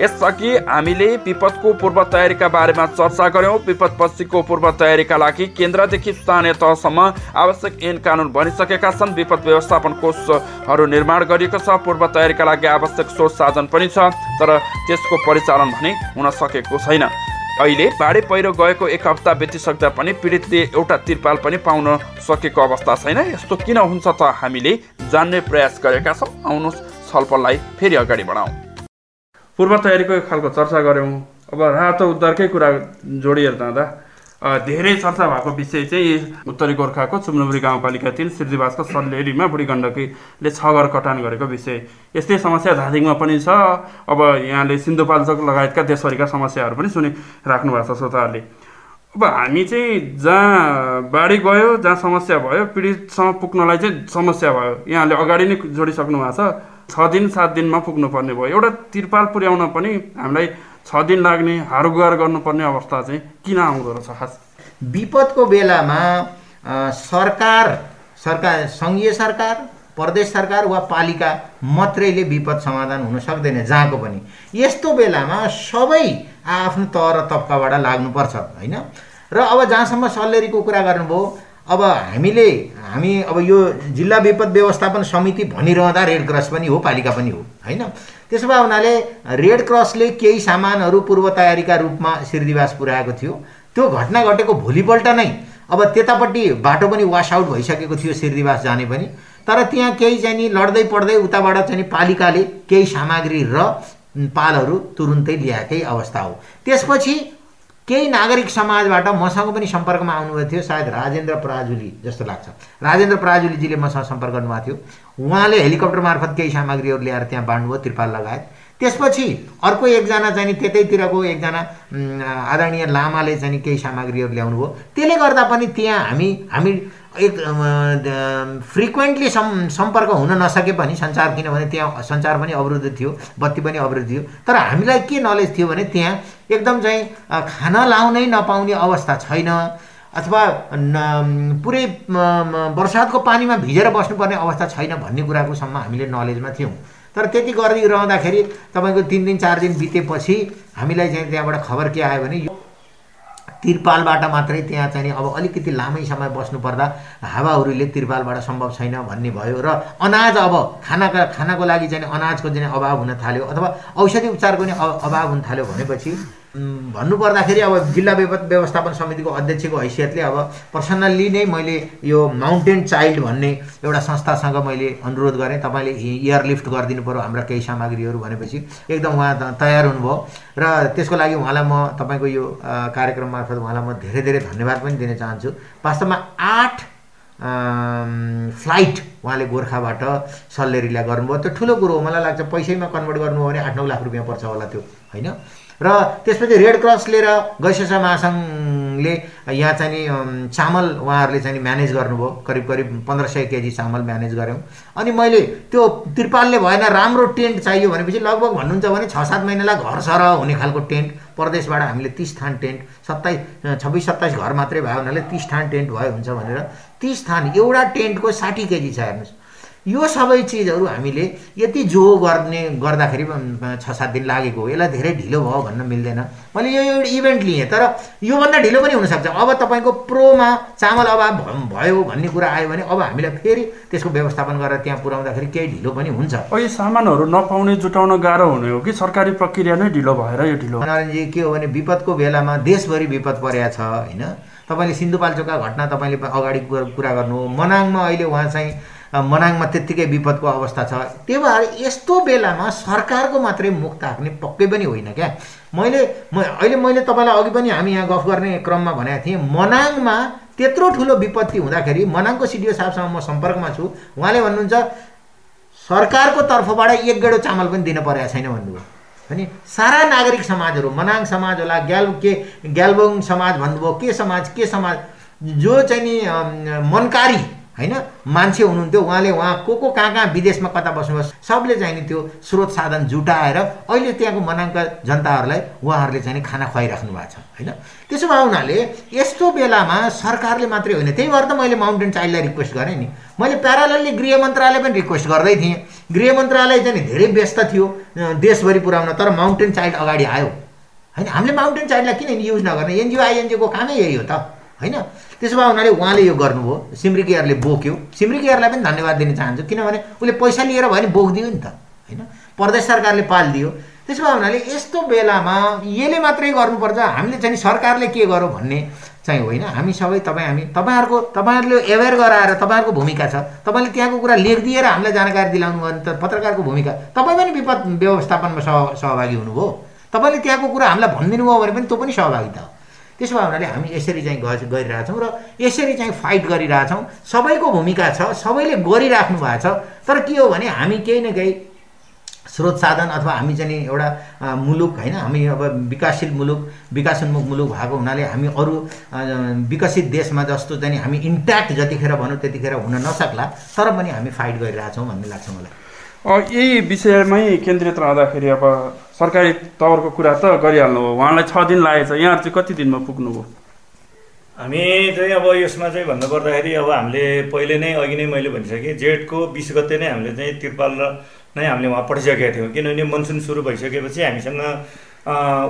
यसअघि हामीले विपदको पूर्व तयारीका बारेमा चर्चा गऱ्यौँ विपद पछिको पूर्व तयारीका लागि केन्द्रदेखि स्थानीय तहसम्म आवश्यक ऐन कानुन बनिसकेका छन्। विपद व्यवस्थापन कोषहरू निर्माण गरिएको छ। पूर्व तयारीका लागि आवश्यक स्रोत साधन पनि छ तर त्यसको परिचालन भने हुन सकेको छैन। अहिले बाढी पहिरो गएको एक हप्ता बितिसक्दा पनि पीडितले एउटा तिरपाल पनि पाउन सकेको अवस्था छैन। यस्तो किन हुन्छ त हामीले जान्ने प्रयास गरेका छौँ। आउनुहोस् छलफललाई फेरि अगाडि बढाउँ। पूर्व तयारीको खालको चर्चा गऱ्यौँ। अब राहत उद्धारकै कुरा जोडिएर जाँदा धेरै चर्चा भएको विषय चाहिँ उत्तरी गोर्खाको चुम्नुबुरी गाउँपालिका तिन सिद्धिवासको सल्लेरीमा बुढी गण्डकीले छ घर कटान गरेको विषय। यस्तै समस्या धादिङमा पनि छ। अब यहाँले सिन्धुपाल्चोक लगायतका देशभरिका समस्याहरू पनि सुनिराख्नु भएको छ श्रोताहरूले अब हामी चाहिँ जहाँ बाढी गयो जहाँ समस्या भयो पीडितसम्म पुग्नलाई चाहिँ समस्या भयो। यहाँले अगाडि नै जोडिसक्नु भएको छ। छ दिन सात दिनमा पुग्नुपर्ने भयो। एउटा तिरपाल पुर्याउन पनि हामीलाई छ दिन लाग्ने हारुगुहार गर्नुपर्ने अवस्था चाहिँ किन आउँदो रहेछ? खास विपदको बेलामा सरकार सरकार सङ्घीय सरकार प्रदेश सरकार वा पालिका मात्रैले विपद समाधान हुन सक्दैन जहाँको पनि। यस्तो बेलामा सबै आफ्नो तह र तब्काबाट लाग्नुपर्छ होइन? र अब जहाँसम्म सल्लेरीको कुरा गर्नुभयो अब हामीले हामी अब यो जिल्ला विपद व्यवस्थापन समिति भनिरहँदा रेड क्रस पनि हो पालिका पनि हो होइन? त्यसो भए हुनाले रेड क्रसले केही सामानहरू पूर्व तयारीका रूपमा सिर्दिवास पुर्याएको थियो। त्यो घटना घटेको भोलिपल्ट नै अब त्यतापट्टि बाटो पनि वास आउट भइसकेको थियो सिर्दिवास जाने पनि। तर त्यहाँ केही चाहिँ नि लड्दै पड्दै उताबाट चाहिँ पालिकाले केही सामग्री र पालहरू तुरुन्तै ल्याएकै अवस्था हो। त्यसपछि केही नागरिक समाजबाट मसँग पनि सम्पर्कमा आउनुभएको थियो सायद राजेन्द्र पराजुली जस्तो लाग्छ। राजेन्द्र पराजुलीजीले मसँग सम्पर्क गर्नुभएको थियो। उहाँले हेलिकप्टर मार्फत केही सामग्रीहरू ल्याएर त्यहाँ बाँड्नुभयो त्रिपाल लगायत। त्यसपछि अर्को एकजना चाहिँ त्यतैतिरको एकजना आदरणीय लामाले चाहिँ केही सामग्रीहरू ल्याउनु भयो। त्यसले गर्दा पनि त्यहाँ हामी हामी एक फ्रिक्वेन्टली सम् सम्पर्क हुन नसके पनि सञ्चार किनभने त्यहाँ सञ्चार पनि अवरुद्ध थियो बत्ती पनि अवरुद्ध थियो। तर हामीलाई के नलेज थियो भने त्यहाँ एकदम चाहिँ खाना लाउनै नपाउने अवस्था छैन अथवा पुरै बर्सातको पानीमा भिजेर बस्नुपर्ने अवस्था छैन भन्ने कुराको सम्म हामीले नलेजमा थियौँ। तर त्यति गरिरहँदाखेरि तपाईँको तिन दिन चार दिन बितेपछि हामीलाई चाहिँ त्यहाँबाट खबर के आयो भने यो तिरपालबाट मात्रै त्यहाँ चाहिँ अब अलिकति लामै समय बस्नुपर्दा हावाहुरीले तिरपालबाट सम्भव छैन भन्ने भयो र अनाज अब खानाका खानाको लागि चाहिँ अनाजको चाहिँ अभाव हुन थाल्यो अथवा औषधि उपचारको नि अभाव हुन थाल्यो भनेपछि भन्नुपर्दाखेरि अब जिल्ला व्यवस्थापन समितिको अध्यक्षको हैसियतले अब पर्सनल्ली नै मैले यो माउन्टेन चाइल्ड भन्ने एउटा संस्थासँग मैले अनुरोध गरेँ। तपाईँले एयरलिफ्ट गरिदिनु पऱ्यो हाम्रा केही सामग्रीहरू भनेपछि। एकदम उहाँ तयार हुनुभयो र त्यसको लागि उहाँलाई म तपाईँको यो कार्यक्रम मार्फत उहाँलाई म धेरै धेरै धन्यवाद पनि दिन चाहन्छु। वास्तवमा आठ फ्लाइट उहाँले गोर्खाबाट सल्लेरीलाई गर्नुभयो। त्यो ठुलो कुरो हो। मलाई लाग्छ पैसैमा कन्भर्ट गर्नुभयो भने आठ नौ लाख रुपियाँ पर्छ होला त्यो होइन? र त्यसपछि रेड क्रसले र गैसेसा महासङ्घले यहाँ चाहिँ नि चामल उहाँहरूले चाहिँ म्यानेज गर्नुभयो। करिब करिब पन्ध्र सय केजी चामल म्यानेज गऱ्यौँ। अनि मैले त्यो त्रिपालले भएन राम्रो टेन्ट चाहियो भनेपछि लगभग भन्नुहुन्छ भने छ सात महिनालाई घर सरह हुने खालको टेन्ट परदेशबाट हामीले तिस थान टेन्ट सत्ताइस छब्बिस सत्ताइस घर मात्रै भयो हुनाले तिस थान टेन्ट भयो हुन्छ भनेर। तिस थान एउटा टेन्टको साठी केजी छ हेर्नुहोस्। यो सबै चिजहरू हामीले यति जो गर्ने गर्दाखेरि छ सात दिन लागेको हो। यसलाई धेरै ढिलो भयो भन्न मिल्दैन। मैले यो एउटा इभेन्ट लिएँ तर योभन्दा ढिलो पनि हुनसक्छ अब तपाईँको प्रोमा चामल अभाव भयो भन्ने कुरा आयो भने अब हामीलाई फेरि त्यसको व्यवस्थापन गरेर त्यहाँ पुर्याउँदाखेरि केही ढिलो पनि हुन्छ। यो सामानहरू नपाउने जुटाउन गाह्रो हुने हो कि? सरकारी प्रक्रिया नै ढिलो भएर यो ढिलो। नारायणजी के हो भने विपदको बेलामा देशभरि विपद परेको छ होइन? तपाईँले सिन्धुपाल्चोकका घटना तपाईँले अगाडि कुरा- गर्नु हो। मनाङमा अहिले उहाँ चाहिँ मनाङमा त्यत्तिकै विपदको अवस्था छ। त्यही भएर यस्तो बेलामा सरकारको मात्रै मुख ताक्ने पक्कै पनि होइन क्या। मैले म अहिले मैले तपाईँलाई अघि पनि हामी यहाँ गफ गर्ने क्रममा भनेको थिएँ मनाङमा त्यत्रो ठुलो विपत्ति हुँदाखेरि मनाङको सिडिओ साहबसँग म सम्पर्कमा छु। उहाँले भन्नुहुन्छ सरकारको तर्फबाट एक गेडो चामल पनि दिन परेको छैन भन्नुभयो। अनि सारा नागरिक समाजहरू मनाङ समाज होला ग्याल के ग्यालबोङ समाज भन्नुभयो के समाज के समाज जो चाहिँ नि मनकारी होइन? मान्छे हुनुहुन्थ्यो उहाँले उहाँ को को कहाँ कहाँ विदेशमा कता बस्नुभयो सबले चाहिँ त्यो स्रोत साधन जुटाएर अहिले त्यहाँको मनाङका जनताहरूलाई उहाँहरूले चाहिँ खाना खुवाइराख्नु भएको छ होइन? त्यसो भए हुनाले यस्तो बेलामा सरकारले मात्रै होइन त्यही भएर त मैले माउन्टेन चाइल्डलाई रिक्वेस्ट गरेँ नि। मैले प्यारालल्ली गृह मन्त्रालय पनि रिक्वेस्ट गर्दै थिएँ। गृह मन्त्रालय चाहिँ धेरै व्यस्त थियो देशभरि पुऱ्याउन तर माउन्टेन चाइल्ड अगाडि आयो। होइन? हामीले माउन्टेन चाइल्डलाई किन युज नगर्ने एनजिओ आइएनजिओको कामै यही हो त। होइन? त्यसो भए हुनाले उहाँले यो गर्नुभयो। सिमरिक एयरले बोक्यो। सिमरिक एयरलाई पनि धन्यवाद दिन चाहन्छु किनभने उसले पैसा लिएर भयो भने बोकिदियो नि त होइन? प्रदेश सरकारले पालिदियो। त्यसो भए हुनाले यस्तो बेलामा यसले मात्रै गर्नुपर्छ। हामीले चाहिँ सरकारले के गरौँ भन्ने चाहिँ होइन। हामी सबै तपाईँ हामी तपाईँहरूको तपाईँहरूले एवेर गराएर तपाईँहरूको भूमिका छ। तपाईँले त्यहाँको कुरा लेखिदिएर हामीलाई जानकारी दिलाउनु भयो भने त पत्रकारको भूमिका। तपाईँ पनि विपद व्यवस्थापनमा सह सहभागी हुनुभयो। तपाईँले त्यहाँको कुरा हामीलाई भनिदिनु भयो भने पनि त्यो पनि सहभागिता हो। त्यसो भए हुनाले हामी यसरी चाहिँ गरिरहेछौँ र यसरी चाहिँ फाइट गरिरहेछौँ। सबैको भूमिका छ सबैले गरिराख्नु भएको छ। तर के हो भने हामी केही न केही स्रोत साधन अथवा हामी चाहिँ एउटा मुलुक होइन हामी अब विकासशील मुलुक विकासोन्मुख मुलुक भएको हुनाले हामी अरू विकसित देशमा जस्तो चाहिँ हामी इन्ट्याक्ट जतिखेर भनौँ त्यतिखेर हुन नसक्ला। तर पनि हामी फाइट गरिरहेछौँ भन्ने लाग्छ मलाई। यही विषयमै केन्द्रित रहँदाखेरि अब सरकारी तवरको कुरा त गरिहाल्नु हो। उहाँलाई छ दिन लागेछ यहाँहरू चाहिँ कति दिनमा पुग्नुभयो हामी चाहिँ अब यसमा चाहिँ भन्नुपर्दाखेरि अब हामीले पहिले नै अघि नै मैले भनिसकेँ जेठको बिस गते नै हामीले चाहिँ तिरपाल नै हामीले उहाँ पठाइसकेका थियौँ। किनभने मनसुन सुरु भइसकेपछि हामीसँग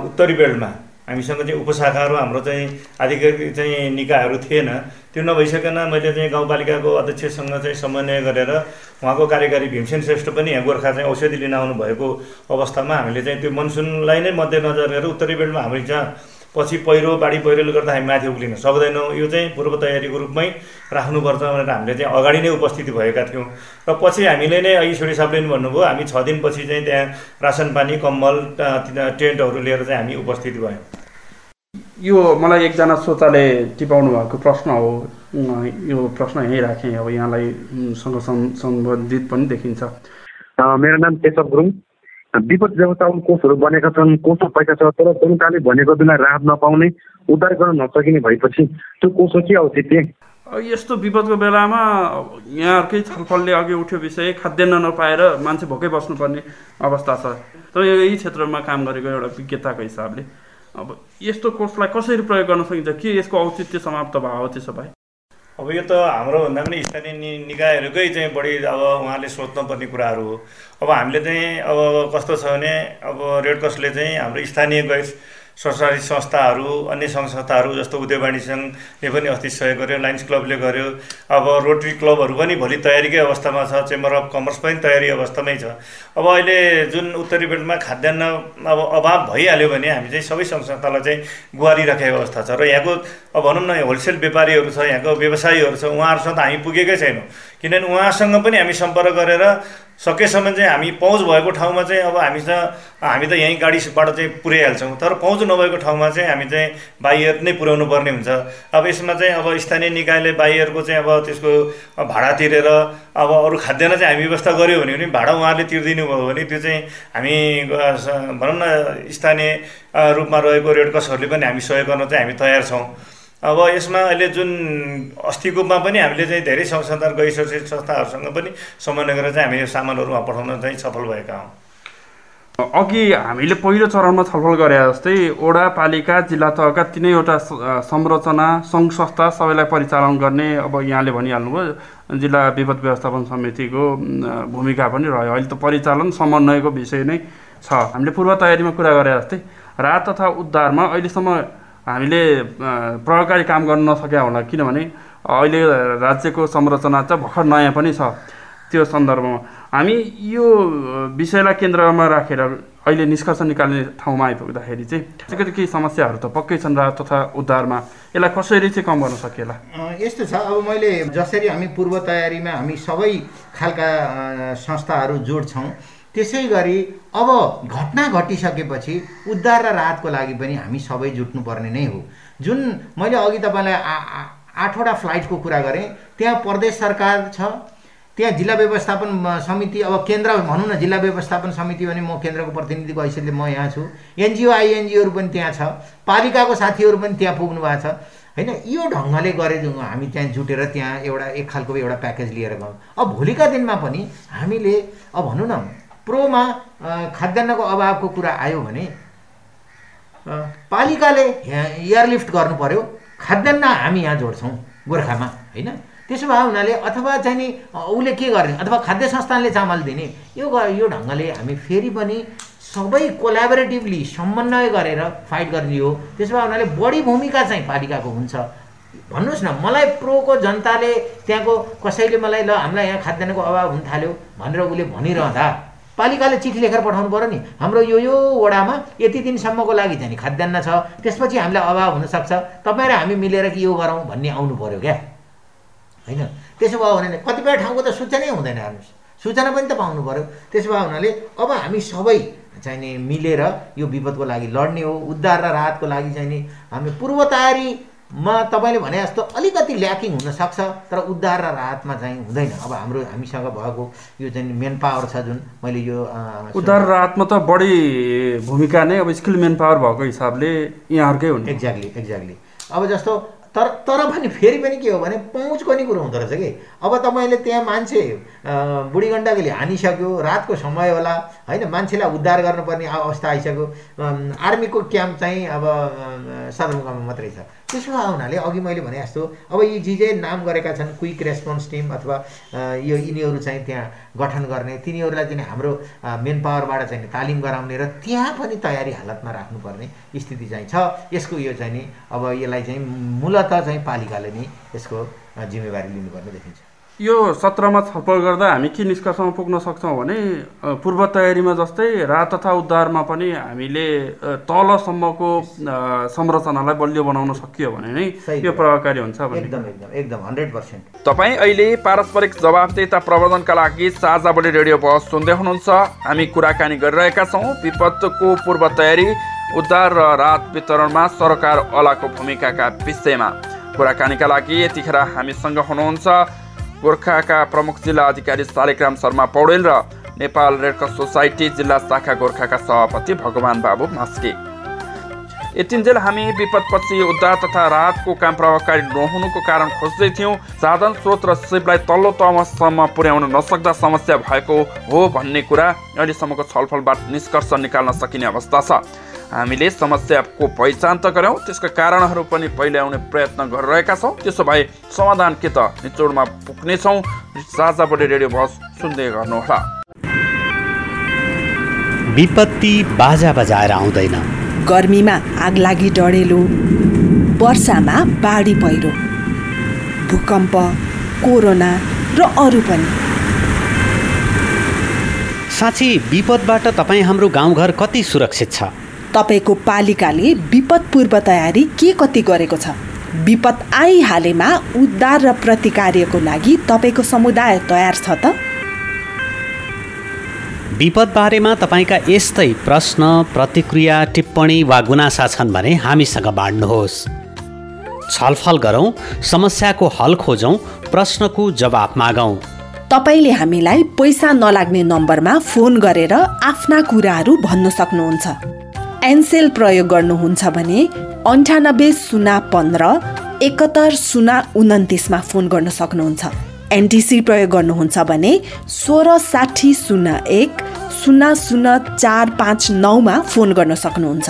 उत्तरी बेल्टमा हामीसँग चाहिँ उपशाखाहरू हाम्रो चाहिँ आधिकारिक चाहिँ निकायहरू थिएन। त्यो नभइसकन मैले चाहिँ गाउँपालिकाको अध्यक्षसँग चाहिँ समन्वय गरेर उहाँको कार्यकारी भीमसेन श्रेष्ठ पनि यहाँ गोर्खा चाहिँ औषधि लिन आउनु भएको अवस्थामा हामीले चाहिँ त्यो मनसुनलाई नै मध्यनजर गरेर उत्तरी बेल्टमा हामी जहाँ पछि पहिरो बाढी पहिरोले गर्दा हामी माथि उक्लिन सक्दैनौँ। यो चाहिँ पूर्व तयारीको रूपमै राख्नुपर्छ भनेर हामीले चाहिँ अगाडि नै उपस्थिति भएका थियौँ। र पछि हामीले नै अघि छोडी साहबले पनि भन्नुभयो हामी छ दिनपछि चाहिँ त्यहाँ रासन पानी कम्बल टेन्टहरू लिएर चाहिँ हामी उपस्थिति भयौँ। यो मलाई एकजना श्रोताले टिपाउनु भएको प्रश्न हो। यो प्रश्न यहीँ राखेँ। अब यहाँलाई सँग सम्- सम्बन्धित पनि देखिन्छ। मेरो नाम केशव गुरुङ। विपद व्यवस्थापन कोषहरू बनेका छन् कोषमा पैसा छ तर सरकारले भनेको बेला राहत नपाउने उद्धार गर्न नसकिने भएपछि त्यो कोषको के औचित्य यस्तो विपदको बेलामा यहाँहरूकै छलफलले अघि उठ्यो विषय खाद्यान्न नपाएर मान्छे भोकै बस्नुपर्ने अवस्था छ। त यही क्षेत्रमा काम गरेको एउटा विज्ञताको हिसाबले। अब यस्तो कोर्सलाई कसरी प्रयोग गर्न सकिन्छ के यसको औचित्य समाप्त भयो हो त्यसो भए? अब यो त हाम्रो भन्दा पनि स्थानीय नि निकायहरूकै चाहिँ बढी अब उहाँले सोच्नुपर्ने कुराहरू हो अब हामीले चाहिँ अब कस्तो छ भने अब रेड क्रसले चाहिँ हाम्रो स्थानीय गैर सरकारी संस्थाहरू अन्य संस्थाहरू जस्तो उद्योगवाणी सङ्घले पनि अस्ति सहयोग गर्यो लाइन्स क्लबले गर्यो। अब रोटरी क्लबहरू पनि भोलि तयारीकै अवस्थामा छ चेम्बर अफ कमर्स पनि तयारी अवस्थामै छ। अब अहिले जुन उत्तरी बेल्टमा खाद्यान्न अब अभाव भइहाल्यो भने हामी चाहिँ सबै सङ्घ संस्थालाई चाहिँ गुहारिराखेको अवस्था छ। र यहाँको अब भनौँ न होलसेल व्यापारीहरू छ यहाँको व्यवसायीहरू छ उहाँहरूसँग त हामी पुगेकै छैनौँ। किनभने उहाँसँग पनि हामी सम्पर्क गरेर सकेसम्म चाहिँ हामी पहुँच भएको ठाउँमा चाहिँ अब हामीसँग हामी त यहीँ गाडीबाट चाहिँ पुर्याइहाल्छौँ। तर पहुँच नभएको ठाउँमा चाहिँ हामी चाहिँ बाहिर नै पुर्याउनु पर्ने हुन्छ। अब यसमा चाहिँ अब स्थानीय निकायले बाहिरको चाहिँ अब त्यसको भाडा तिरेर अब अरू खाद्यान्न चाहिँ हामी व्यवस्था गऱ्यो भने पनि भाडा उहाँहरूले तिर्दिनु भयो भने त्यो चाहिँ हामी भनौँ न स्थानीय रूपमा रहेको रेडक्रसहरूले पनि हामी सहयोग गर्न चाहिँ हामी तयार छौँ। अब यसमा अहिले जुन अस्तिकोमा पनि हामीले चाहिँ धेरै सङ्घ संस्था गैर संस्थाहरूसँग पनि समन्वय गरेर चाहिँ हामी यो सामानहरू पठाउन चाहिँ सफल भएका हौँ। अघि हामीले पहिलो चरणमा छलफल गरे जस्तै ओडा पालिका जिल्ला तहका तिनैवटा संरचना सङ्घ संस्था सबैलाई परिचालन गर्ने अब यहाँले भनिहाल्नुभयो जिल्ला विपद व्यवस्थापन समितिको भूमिका पनि रह्यो। अहिले त परिचालन समन्वयको विषय नै छ। हामीले पूर्व तयारीमा कुरा गरे जस्तै राहत तथा उद्धारमा अहिलेसम्म हामीले प्रभावकारी काम गर्न नसक्या होला किनभने अहिले राज्यको संरचना चाहिँ भर्खर नयाँ पनि छ त्यो सन्दर्भमा। हामी यो विषयलाई केन्द्रमा राखेर अहिले निष्कर्ष निकाल्ने ठाउँमा आइपुग्दाखेरि चाहिँ अलिकति केही समस्याहरू त पक्कै छन् राहत तथा उद्धारमा यसलाई कसरी चाहिँ कम गर्न सकिएला? यस्तो छ अब मैले जसरी हामी पूर्व तयारीमा हामी सबै खालका संस्थाहरू जोड्छौँ। त्यसै गरी अब घटना घटिसकेपछि उद्धार र राहतको लागि पनि हामी सबै जुट्नुपर्ने नै हो। जुन मैले अघि तपाईँलाई आठवटा फ्लाइटको कुरा गरेँ त्यहाँ प्रदेश सरकार छ त्यहाँ जिल्ला व्यवस्थापन समिति अब केन्द्र भनौँ न जिल्ला व्यवस्थापन समिति भने म केन्द्रको प्रतिनिधिको हैसियतले म यहाँ छु। एनजिओ आइएनजिओहरू पनि त्यहाँ छ। पालिकाको साथीहरू पनि त्यहाँ पुग्नु भएको छ। होइन यो ढङ्गले गरे हामी त्यहाँ जुटेर त्यहाँ एउटा एक खालको एउटा प्याकेज लिएर गयौँ। अब भोलिका दिनमा पनि हामीले अब भनौँ न प्रोमा खाद्यान्नको अभावको कुरा आयो भने पालिकाले एयरलिफ्ट गर्नु पर्यो खाद्यान्न हामी यहाँ जोड्छौँ गोर्खामा होइन? त्यसो भए हुनाले अथवा चाहिँ नि उसले के गर्ने? अथवा खाद्य संस्थानले चामल दिने। यो यो ढङ्गले हामी फेरि पनि सबै कोलाबोरेटिभली समन्वय गरेर फाइट गर्ने हो। त्यसो भए हुनाले बढी भूमिका चाहिँ पालिकाको हुन्छ। भन्नुहोस् न मलाई प्रोको जनताले त्यहाँको कसैले मलाई ल हामीलाई यहाँ खाद्यान्नको अभाव हुन थाल्यो भनेर उसले भनिरहँदा पालिकाले चिठी लेखेर पठाउनु पऱ्यो नि। हाम्रो यो यो वडामा यति दिनसम्मको लागि चाहिँ नि खाद्यान्न छ त्यसपछि हामीलाई अभाव हुनसक्छ। तपाईँ र हामी मिलेर कि यो गरौँ भन्ने आउनु पऱ्यो क्या? होइन? त्यसो भयो भने कतिपय ठाउँको त सूचनै हुँदैन हेर्नुहोस्। सूचना पनि त पाउनु पऱ्यो त्यसो भए हुनाले अब हामी सबै चाहिँ नि मिलेर यो विपदको लागि लड्ने हो उद्धार र राहतको लागि चाहिँ नि हामी पूर्व तयारी मा तपाईँले भने जस्तो अलिकति ल्याकिङ हुनसक्छ तर उद्धार र राहतमा चाहिँ हुँदैन। अब हाम्रो हामीसँग भएको यो चाहिँ मेन पावर छ जुन मैले यो उद्धार राहतमा त बढी भूमिका नै अब स्किल मेन पावर भएको हिसाबले यहाँहरूकै हुन्छ एक्ज्याक्टली एक्ज्याक्टली अब जस्तो तर तर पनि फेरि पनि के हो भने पहुँचको नि कुरो हुँदो रहेछ कि? अब तपाईँले त्यहाँ मान्छे बुढी गण्डकीले हानिसक्यो रातको समय होला होइन? मान्छेलाई उद्धार गर्नुपर्ने अवस्था आइसक्यो। आर्मीको क्याम्प चाहिँ अब सदरमुकाममा मात्रै छ। त्यसो हुनाले अघि मैले भने जस्तो अब यी जे नाम गरेका छन् क्विक रेस्पोन्स टिम अथवा यो यिनीहरू चाहिँ त्यहाँ गठन गर्ने तिनीहरूलाई चाहिँ हाम्रो मेन पावरबाट चाहिँ तालिम गराउने र त्यहाँ पनि तयारी हालतमा राख्नुपर्ने स्थिति चाहिँ छ। यसको यो चाहिँ नि अब यसलाई चाहिँ मूलत चाहिँ पालिकाले नै यसको जिम्मेवारी लिनुपर्ने देखिन्छ। यो सत्रमा छलफल गर्दा हामी के निष्कर्षमा पुग्न सक्छौँ भने पूर्व तयारीमा जस्तै राहत तथा उद्धारमा पनि हामीले तलसम्मको संरचनालाई बलियो बनाउन सकियो भने नै यो प्रभावकारी हुन्छ एकदम एकदम एकदम हन्ड्रेड पर्सेन्ट तपाईँ अहिले पारस्परिक जवाबदेता प्रवर्धनका लागि साझा बढी रेडियो बहस सुन्दै हुनुहुन्छ। हामी कुराकानी गरिरहेका छौँ। विपदको पूर्व तयारी उद्धार र राहत वितरणमा सरकार अलाको भूमिकाका विषयमा। कुराकानीका लागि यतिखेर हामीसँग हुनुहुन्छ गोर्खाका प्रमुख जिल्ला अधिकारी शालिग्राम शर्मा पौडेल र नेपाल रेडक्रस सोसाइटी जिल्ला शाखा गोर्खाका सभापति भगवान बाबु मास्के। यतिन्जेल हामी विपदपछि उद्धार तथा राहतको काम प्रभावकारी नहुनुको कारण खोज्दै थियौँ। साधन स्रोत र सिपलाई तल्लो तहसम्म पुर्याउन नसक्दा समस्या भएको हो भन्ने कुरा अहिलेसम्मको छलफलबाट निष्कर्ष निकाल्न सकिने अवस्था छ। हामीले समस्याको पहिचान त गऱ्यौँ त्यसका कारणहरू पनि पहिले आउने प्रयत्न गरिरहेका छौँ। त्यसो भए समाधान के त निचोडमा पुग्नेछौँ। साझा बढी रेडियो बस सुन्दै गर्नुहोला। विपत्ति बाजा बजाएर आउँदैन। गर्मीमा आगलागी डढेलो वर्षामा बाढी पहिरो भूकम्प कोरोना र अरू पनि। साँच्ची विपदबाट तपाईँ हाम्रो गाउँघर कति सुरक्षित छ? तपाईँको पालिकाले विपद पूर्व तयारी के कति गरेको छ? विपद आइहालेमा उद्धार र प्रतिकार्यको लागि तपाईँको समुदाय तयार छ त? विपद बारेमा तपाईँका यस्तै प्रश्न प्रतिक्रिया टिप्पणी वा गुनासा छन् भने हामीसँग बाँड्नुहोस्। छलफल गरौँ समस्याको हल खोजौँ प्रश्नको जवाफ मागौँ। तपाईँले हामीलाई पैसा नलाग्ने नम्बरमा फोन गरेर आफ्ना कुराहरू भन्न सक्नुहुन्छ। एनसेल प्रयोग गर्नुहुन्छ भने अन्ठानब्बे शून्य पन्ध्र एकहत्तर शून्य उन्तिसमा फोन गर्न सक्नुहुन्छ। एनटिसी प्रयोग गर्नुहुन्छ भने सोह्र साठी शून्य एक शून्य शून्य चार पाँच नौमा फोन गर्न सक्नुहुन्छ।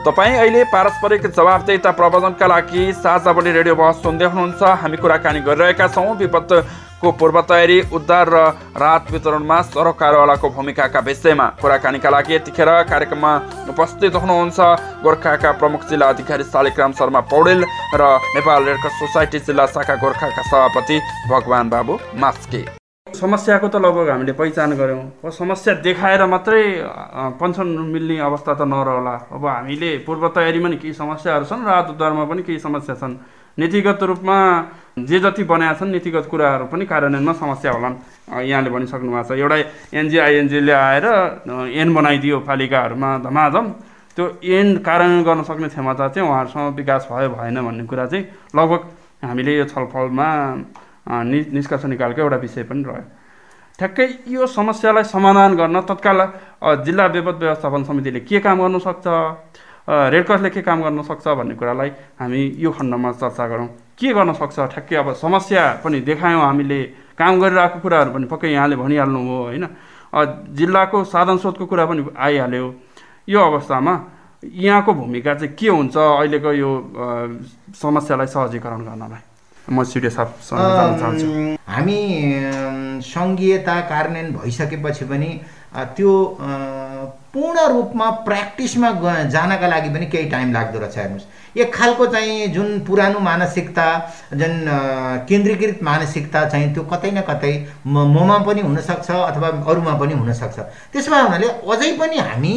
तपाईँ अहिले पारस्परिक जवाबदेता प्रबन्धनका लागि साझा बोली रेडियो बहस सुन्दै हुनुहुन्छ। हामी कुराकानी गरिरहेका छौँ। विपदको पूर्व तयारी उद्धार र राहत वितरणमा सरकारवालाको भूमिकाका विषयमा कुराकानीका लागि यतिखेर कार्यक्रममा उपस्थित हुनुहुन्छ। गोर्खाका प्रमुख जिल्ला अधिकारी शालिग्राम शर्मा पौडेल र नेपाल रेडक्रस सोसाइटी जिल्ला शाखा गोर्खाका सभापति भगवान बाबु मास्के। समस्याको त लगभग हामीले पहिचान गऱ्यौँ। समस्या देखाएर मात्रै पेन्सन मिल्ने अवस्था त नरहला। अब हामीले पूर्व तयारीमा नि केही समस्याहरू छन् राहत उद्धारमा पनि केही समस्या छन्। नीतिगत रूपमा जे जति बनाएका छन् नीतिगत कुराहरू पनि कार्यान्वयनमा समस्या होलान्। यहाँले भनिसक्नु भएको छ एउटा एनजिआइएनजीले आएर एन बनाइदियो पालिकाहरूमा धमाधम। त्यो एन कार्यान्वयन गर्न सक्ने क्षमता चाहिँ उहाँहरूसँग विकास भयो भएन भन्ने कुरा चाहिँ लगभग हामीले यो छलफलमा नि निष्कर्ष निकालेको एउटा विषय पनि रह्यो। ठ्याक्कै यो समस्यालाई समाधान गर्न तत्काल जिल्ला विपद व्यवस्थापन समितिले के काम गर्नु सक्छ रेडक्रसले के काम गर्न सक्छ भन्ने कुरालाई हामी यो खण्डमा चर्चा गरौँ। के गर्न सक्छ? ठ्याक्कै अब समस्या पनि देखायौँ हामीले। काम गरिरहेको कुराहरू पनि पक्कै यहाँले भनिहाल्नु हो होइन जिल्लाको साधन स्रोतको कुरा पनि आइहाल्यो। यो अवस्थामा यहाँको भूमिका चाहिँ के हुन्छ अहिलेको यो समस्यालाई सहजीकरण गर्नलाई? म सिडियो चाहन्छु। हामी सङ्घीयता कार्यान्वयन भइसकेपछि पनि त्यो पूर्ण रूपमा प्र्याक्टिसमा जानका लागि पनि केही टाइम लाग्दो रहेछ हेर्नुहोस्। एक खालको चाहिँ जुन पुरानो मानसिकता जुन केन्द्रीकृत मानसिकता चाहिँ त्यो कतै न कतै ममा पनि हुनसक्छ अथवा अरूमा पनि हुनसक्छ। त्यसमा हुनाले अझै पनि हामी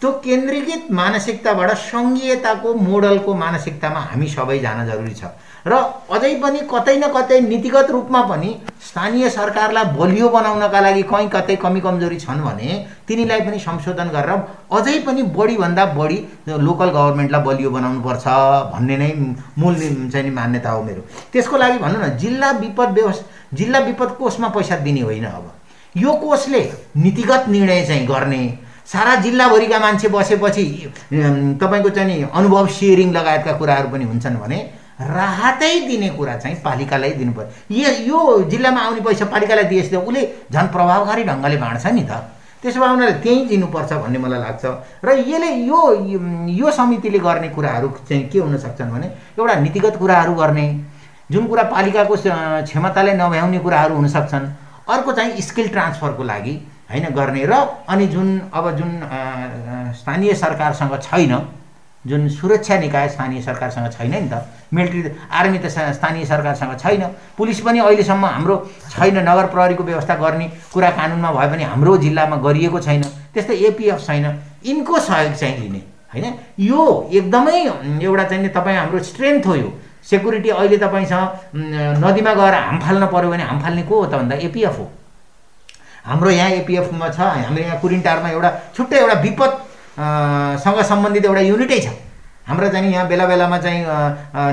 त्यो केन्द्रीकृत मानसिकताबाट सङ्घीयताको मोडलको मानसिकतामा हामी सबै जान जरुरी छ। र अझै पनि कतै न कतै नीतिगत रूपमा पनि स्थानीय सरकारलाई बलियो बनाउनका लागि कहीँ कतै कमी कमजोरी छन् भने तिनीलाई पनि संशोधन गरेर अझै पनि बढीभन्दा बढी लोकल गभर्मेन्टलाई बलियो बनाउनुपर्छ भन्ने नै मूल चाहिँ मान्यता हो मेरो। त्यसको लागि भनौँ न जिल्ला विपद व्यवस्था जिल्ला विपद कोषमा पैसा दिने होइन अब। यो कोषले नीतिगत निर्णय चाहिँ गर्ने। सारा जिल्लाभरिका मान्छे बसेपछि तपाईँको चाहिँ नि अनुभव सेयरिङ लगायतका कुराहरू पनि हुन्छन् भने राहतै दिने कुरा चाहिँ पालिकालाई दिनु पर्यो यो जिल्लामा आउने पैसा पालिकालाई दिएछ त उसले झन् प्रभावकारी ढङ्गले बाँड्छ नि त। त्यसो भए उनीहरूले त्यहीँ दिनुपर्छ भन्ने मलाई लाग्छ। र यसले यो यो समितिले गर्ने कुराहरू चाहिँ के हुन सक्छन् भने एउटा नीतिगत कुराहरू गर्ने जुन कुरा पालिकाको क्षमताले नभ्याउने कुराहरू हुनसक्छन् अर्को चाहिँ स्किल ट्रान्सफरको लागि होइन गर्ने। र अनि जुन अब जुन स्थानीय सरकारसँग छैन जुन सुरक्षा निकाय स्थानीय सरकारसँग छैन नि त मिलिट्री आर्मी त स्थानीय सरकारसँग छैन पुलिस पनि अहिलेसम्म हाम्रो छैन नगर प्रहरीको व्यवस्था गर्ने कुरा कानुनमा भए पनि हाम्रो जिल्लामा गरिएको छैन त्यस्तै एपिएफ छैन यिनको सहयोग चाहिँ लिने होइन? यो एकदमै एउटा चाहिँ तपाईँ हाम्रो स्ट्रेन्थ हो यो। सेक्युरिटी अहिले तपाईँसँग नदीमा गएर हाम फाल्न पऱ्यो भने हाम फाल्ने को हो त भन्दा एपिएफ हो। हाम्रो यहाँ एपिएफमा छ हाम्रो यहाँ कुरिन्टारमा एउटा छुट्टै एउटा विपद सँग सम्बन्धित एउटा युनिटै छ। हाम्रा चाहिँ यहाँ बेला बेलामा चाहिँ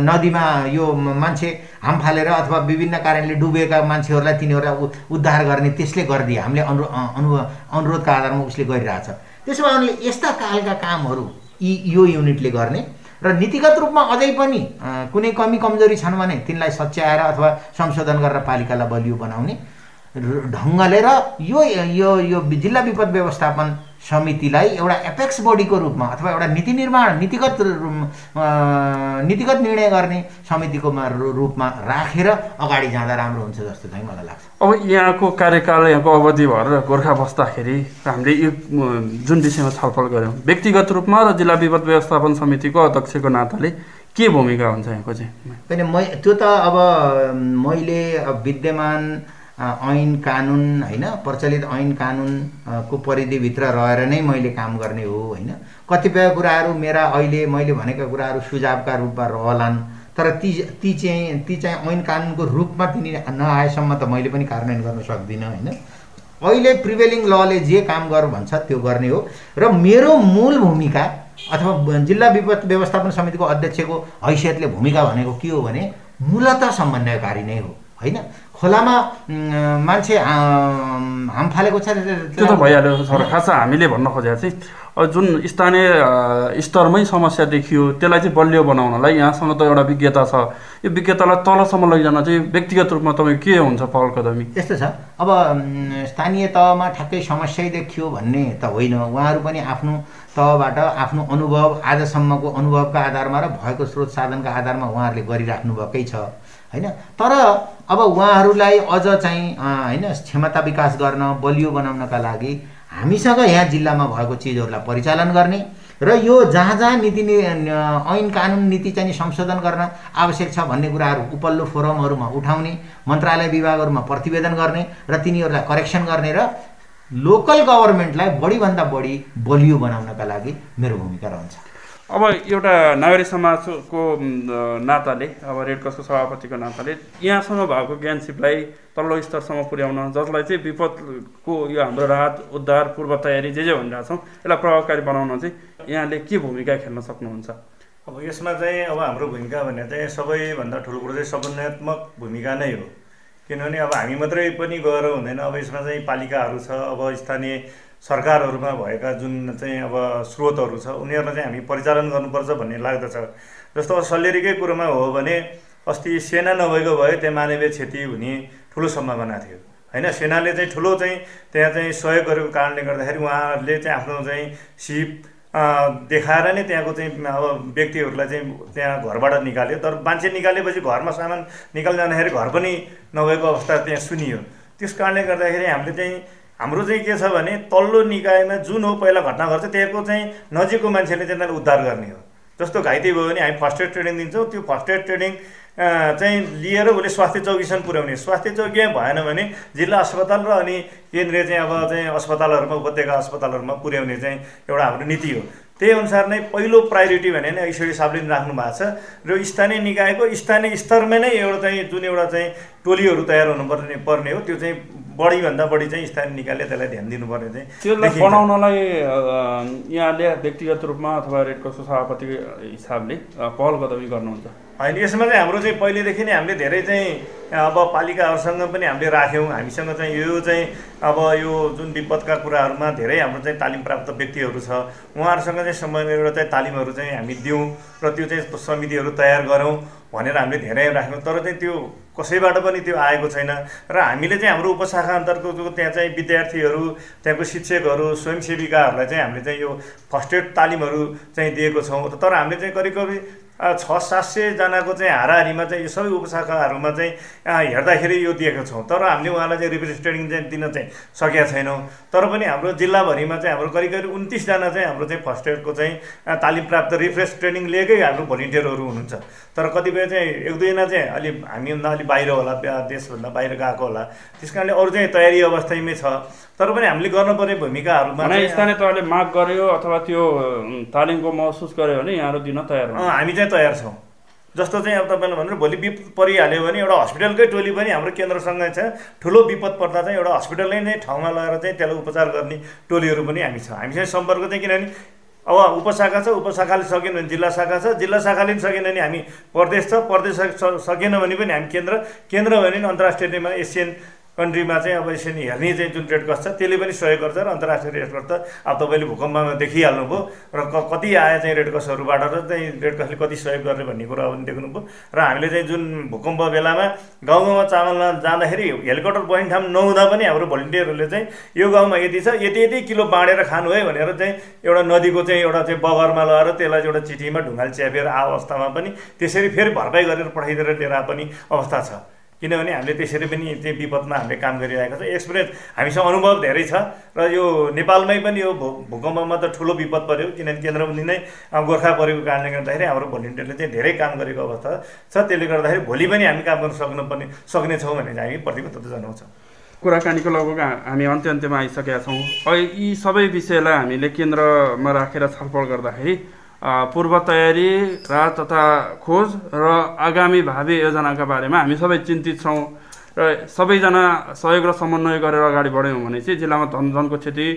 नदीमा यो मान्छे हाम फालेर अथवा विभिन्न कारणले डुबेका मान्छेहरूलाई तिनीहरूलाई उद्धार गर्ने त्यसले गरिदिए। हामीले अनु अनु अनुरोधका आधारमा उसले गरिरहेछ। त्यसो भए यस्ता खालका कामहरू यी यो युनिटले गर्ने र नीतिगत रूपमा अझै पनि कुनै कमी कमजोरी छन् भने तिनलाई सच्याएर अथवा संशोधन गरेर पालिकालाई बलियो बनाउने ढङ्गले र यो यो जिल्ला विपद व्यवस्थापन समितिलाई एउटा एपेक्स बडीको रूपमा अथवा एउटा नीति निर्माण नीतिगत नीतिगत निर्णय गर्ने समितिको रूपमा राखेर अगाडि जाँदा राम्रो हुन्छ जस्तो चाहिँ मलाई लाग्छ। अब यहाँको कार्यकाल यहाँको अवधि भएर गोर्खा बस्दाखेरि हामीले यो जुन विषयमा छलफल गऱ्यौँ व्यक्तिगत रूपमा र जिल्ला विपद व्यवस्थापन समितिको अध्यक्षको नाताले के भूमिका हुन्छ यहाँको चाहिँ? होइन मै त्यो त अब मैले विद्यमान ऐन कानुन होइन प्रचलित ऐन कानुनको परिधिभित्र रहेर नै मैले काम गर्ने हो होइन। कतिपय कुराहरू मेरा अहिले मैले भनेका कुराहरू सुझावका रूपमा रहलान् तर ती ती चाहिँ ती चाहिँ ऐन कानुनको रूपमा तिनी नआएसम्म त मैले पनि कार्यान्वयन गर्न सक्दिनँ होइन। अहिले प्रिभेलिङ लले जे काम गर भन्छ त्यो गर्ने हो। र मेरो मूल भूमिका अथवा जिल्ला विपद व्यवस्थापन समितिको अध्यक्षको हैसियतले भूमिका भनेको के हो भने मूलत समन्वयकारी नै हो होइन। खोलामा मान्छे हाम फालेको छ त्यो त भइहाल्यो सर खास हामीले भन्न खोजेको चाहिँ। जुन स्थानीय स्तरमै समस्या देखियो त्यसलाई चाहिँ बलियो बनाउनलाई यहाँसँग त एउटा विज्ञता छ। यो विज्ञतालाई तलसम्म लैजान चाहिँ व्यक्तिगत रूपमा तपाईँको के हुन्छ पहल कदमी? यस्तो छ। अब स्थानीय तहमा ठ्याक्कै समस्या देखियो भन्ने त होइन। उहाँहरू पनि आफ्नो तहबाट आफ्नो अनुभव आजसम्मको अनुभवका आधारमा र भएको स्रोत साधनका आधारमा उहाँहरूले गरिराख्नु भएकै छ। होइन? तर अब उहाँहरूलाई अझ चाहिँ होइन क्षमता विकास गर्न बलियो बनाउनका लागि हामीसँग यहाँ जिल्लामा भएको चिजहरूलाई परिचालन गर्ने र यो जहाँ जहाँ नीति ऐन कानुन नीति चाहिँ संशोधन गर्न आवश्यक छ भन्ने कुराहरू उपल्लो फोरमहरूमा उठाउने मन्त्रालय विभागहरूमा प्रतिवेदन गर्ने र तिनीहरूलाई करेक्सन गर्ने र लोकल गभर्मेन्टलाई बढीभन्दा बढी बलियो बनाउनका लागि मेरो भूमिका रहन्छ। अब एउटा नागरिक समाजको नाताले अब रेडक्रसको सभापतिको नाताले यहाँसँग भएको ज्ञानसिपलाई तल्लो स्तरसम्म पुर्याउन जसलाई चाहिँ विपदको यो हाम्रो राहत उद्धार पूर्व तयारी जे जे भनिरहेछौँ यसलाई प्रभावकारी बनाउन चाहिँ यहाँले के भूमिका खेल्न सक्नुहुन्छ? अब यसमा चाहिँ अब हाम्रो भूमिका भने चाहिँ सबैभन्दा ठुलो कुरो चाहिँ समन्वयात्मक भूमिका नै हो। किनभने अब हामी मात्रै पनि गएर हुँदैन अब यसमा चाहिँ पालिकाहरू छ अब स्थानीय सरकारहरूमा भएका जुन चाहिँ अब स्रोतहरू छ उनीहरूलाई चाहिँ हामी परिचालन गर्नुपर्छ भन्ने लाग्दछ। जस्तो सल्लेरीकै कुरोमा हो भने अस्ति सेना नभएको भए त्यहाँ मानवीय क्षति हुने ठुलो सम्भावना थियो। होइन सेनाले चाहिँ ठुलो चाहिँ त्यहाँ चाहिँ सहयोग गरेको कारणले गर्दाखेरि उहाँहरूले चाहिँ आफ्नो चाहिँ सिप देखाएर नै त्यहाँको चाहिँ अब व्यक्तिहरूलाई चाहिँ त्यहाँ घरबाट निकाल्यो। तर मान्छे निकालेपछि घरमा सामान निकाल्न जाँदाखेरि घर पनि नभएको अवस्था त्यहाँ सुनियो। त्यस कारणले गर्दाखेरि हामीले चाहिँ हाम्रो चाहिँ के छ भने तल्लो निकायमा जुन हो पहिला घटना घट्छ त्यहाँको चाहिँ नजिकको मान्छेले चाहिँ उद्धार गर्ने हो। जस्तो घाइते भयो भने हामी फर्स्ट एड ट्रेनिङ दिन्छौँ त्यो फर्स्ट एड ट्रेनिङ चाहिँ लिएर उसले स्वास्थ्य चौकीसम्म पुर्याउने। स्वास्थ्य चौकी भएन भने जिल्ला अस्पताल र अनि केन्द्रीय चाहिँ अब चाहिँ अस्पतालहरूमा उपत्यका अस्पतालहरूमा पुर्याउने चाहिँ एउटा हाम्रो नीति हो। त्यही अनुसार नै पहिलो प्रायोरिटी भने नै ऐश्वर्य साहबले राख्नु भएको छ। र स्थानीय निकायको स्थानीय स्तरमै नै एउटा चाहिँ जुन एउटा चाहिँ टोलीहरू तयार हुनुपर्ने पर्ने हो त्यो चाहिँ बढीभन्दा बढी चाहिँ स्थानीय निकायले त्यसलाई ध्यान दिनुपर्ने चाहिँ त्यसलाई बनाउनलाई यहाँले व्यक्तिगत रूपमा अथवा रेडक्रसको सभापतिको हिसाबले पहल कदमी गर्नुहुन्छ। होइन यसमा चाहिँ हाम्रो चाहिँ पहिलेदेखि नै हामीले धेरै चाहिँ अब पालिकाहरूसँग पनि हामीले राख्यौँ। हामीसँग चाहिँ यो चाहिँ अब यो जुन विपदका कुराहरूमा धेरै हाम्रो चाहिँ तालिम प्राप्त व्यक्तिहरू छ उहाँहरूसँग चाहिँ सम्बन्धित चाहिँ तालिमहरू चाहिँ हामी दिउँ र त्यो चाहिँ समितिहरू तयार गरौँ भनेर हामीले धेरै राख्यौँ। तर चाहिँ त्यो कसैबाट पनि त्यो आएको छैन र हामीले चाहिँ हाम्रो उपशाखा अन्तर्गतको त्यहाँ चाहिँ विद्यार्थीहरू त्यहाँको शिक्षकहरू स्वयंसेविकाहरूलाई चाहिँ हामीले चाहिँ यो फर्स्ट एड तालिमहरू चाहिँ दिएको छौँ। तर हामीले चाहिँ करिब करिब छ सात सयजनाको चाहिँ हाराहारीमा चाहिँ यो सबै उपशाखाहरूमा चाहिँ हेर्दाखेरि यो दिएको छौँ। तर हामीले उहाँलाई चाहिँ ट्रेनिङ चाहिँ दिन चाहिँ सकेका छैनौँ। तर पनि हाम्रो जिल्लाभरिमा चाहिँ हाम्रो करिब करिब उन्तिसजना चाहिँ हाम्रो चाहिँ फर्स्ट एडको चाहिँ तालिम प्राप्त रिफ्रेस ट्रेनिङ लिएकै हाम्रो भलिन्टियरहरू हुनुहुन्छ। तर कतिपय चाहिँ एक दुईजना चाहिँ अलि हामीभन्दा अलिक बाहिर होला देशभन्दा बाहिर गएको होला। त्यस कारणले अरू चाहिँ तयारी अवस्थामै छ। तर पनि हामीले गर्नुपर्ने भूमिकाहरूमा स्थानीय तहले माग गर्यो अथवा त्यो तालिमको महसुस गर्यो भने यहाँहरू दिन तयार हामी चाहिँ तयार छौँ। जस्तो चाहिँ अब तपाईँले भन्नु भोलि विपद परिहाल्यो भने एउटा हस्पिटलकै टोली पनि हाम्रो केन्द्रसँग छ। ठुलो विपद पर्दा चाहिँ एउटा हस्पिटलकै नै ठाउँमा लगेर चाहिँ त्यसलाई उपचार गर्ने टोलीहरू पनि हामी छ। हामीसँग सम्पर्क चाहिँ किनभने अब उपशाखा छ उपशाखाले सकेन भने जिल्ला शाखा छ जिल्ला शाखाले पनि सकेन भने हामी प्रदेश छ प्रदेश सकेन भने पनि हामी केन्द्र केन्द्र भने अन्तर्राष्ट्रियमा एसियन कन्ट्रीमा चाहिँ अब यसरी हेर्ने चाहिँ जुन रेड क्रस छ त्यसले पनि सहयोग गर्छ र अन्तर्राष्ट्रिय रेड क्रस त अब तपाईँले भूकम्पमा देखिहाल्नुभयो र कति आयो चाहिँ रेड क्रसहरूबाट र चाहिँ रेड क्रसले कति सहयोग गर्ने भन्ने कुरा पनि देख्नुभयो। र हामीले चाहिँ जुन भूकम्प बेलामा गाउँ गाउँमा चामलमा जाँदाखेरि हेलिकप्टर पोइन्ट ठाउँ नहुँदा पनि हाम्रो भलिन्टियरहरूले चाहिँ यो गाउँमा यति छ यति यति किलो बाँडेर खानु है भनेर चाहिँ एउटा नदीको चाहिँ एउटा चाहिँ बगरमा लगाएर त्यसलाई एउटा चिठीमा ढुङ्गाले च्यापेर आ अवस्थामा पनि त्यसरी फेरि भरपाई गरेर पठाइदिएर लिएर पनि अवस्था छ। किनभने हामीले त्यसरी पनि त्यो विपदमा हामीले काम गरिरहेको छ। एक्सपिरियन्स हामीसँग अनुभव धेरै छ र यो नेपालमै पनि यो भूकम्पमा त ठुलो विपद पऱ्यो किनभने केन्द्रबन्दी नै गोर्खा परेको कारणले गर्दाखेरि हाम्रो भलिन्टियरले चाहिँ धेरै काम गरेको अवस्था छ। त्यसले गर्दाखेरि भोलि पनि हामी काम गर्न सक्नुपर्ने सक्नेछौँ भने चाहिँ हामी प्रतिबद्धता जनाउँछौँ। कुराकानीको लगभग हामी अन्त्य अन्त्यमा आइसकेका छौँ। यी सबै विषयलाई हामीले केन्द्रमा राखेर छलफल गर्दाखेरि पूर्व तयारी राहत तथा खोज र आगामी भावी योजनाका बारेमा हामी सबै चिन्तित छौँ र सबैजना सहयोग र समन्वय गरेर अगाडि बढ्यौँ भने चाहिँ जिल्लामा धनजनको क्षति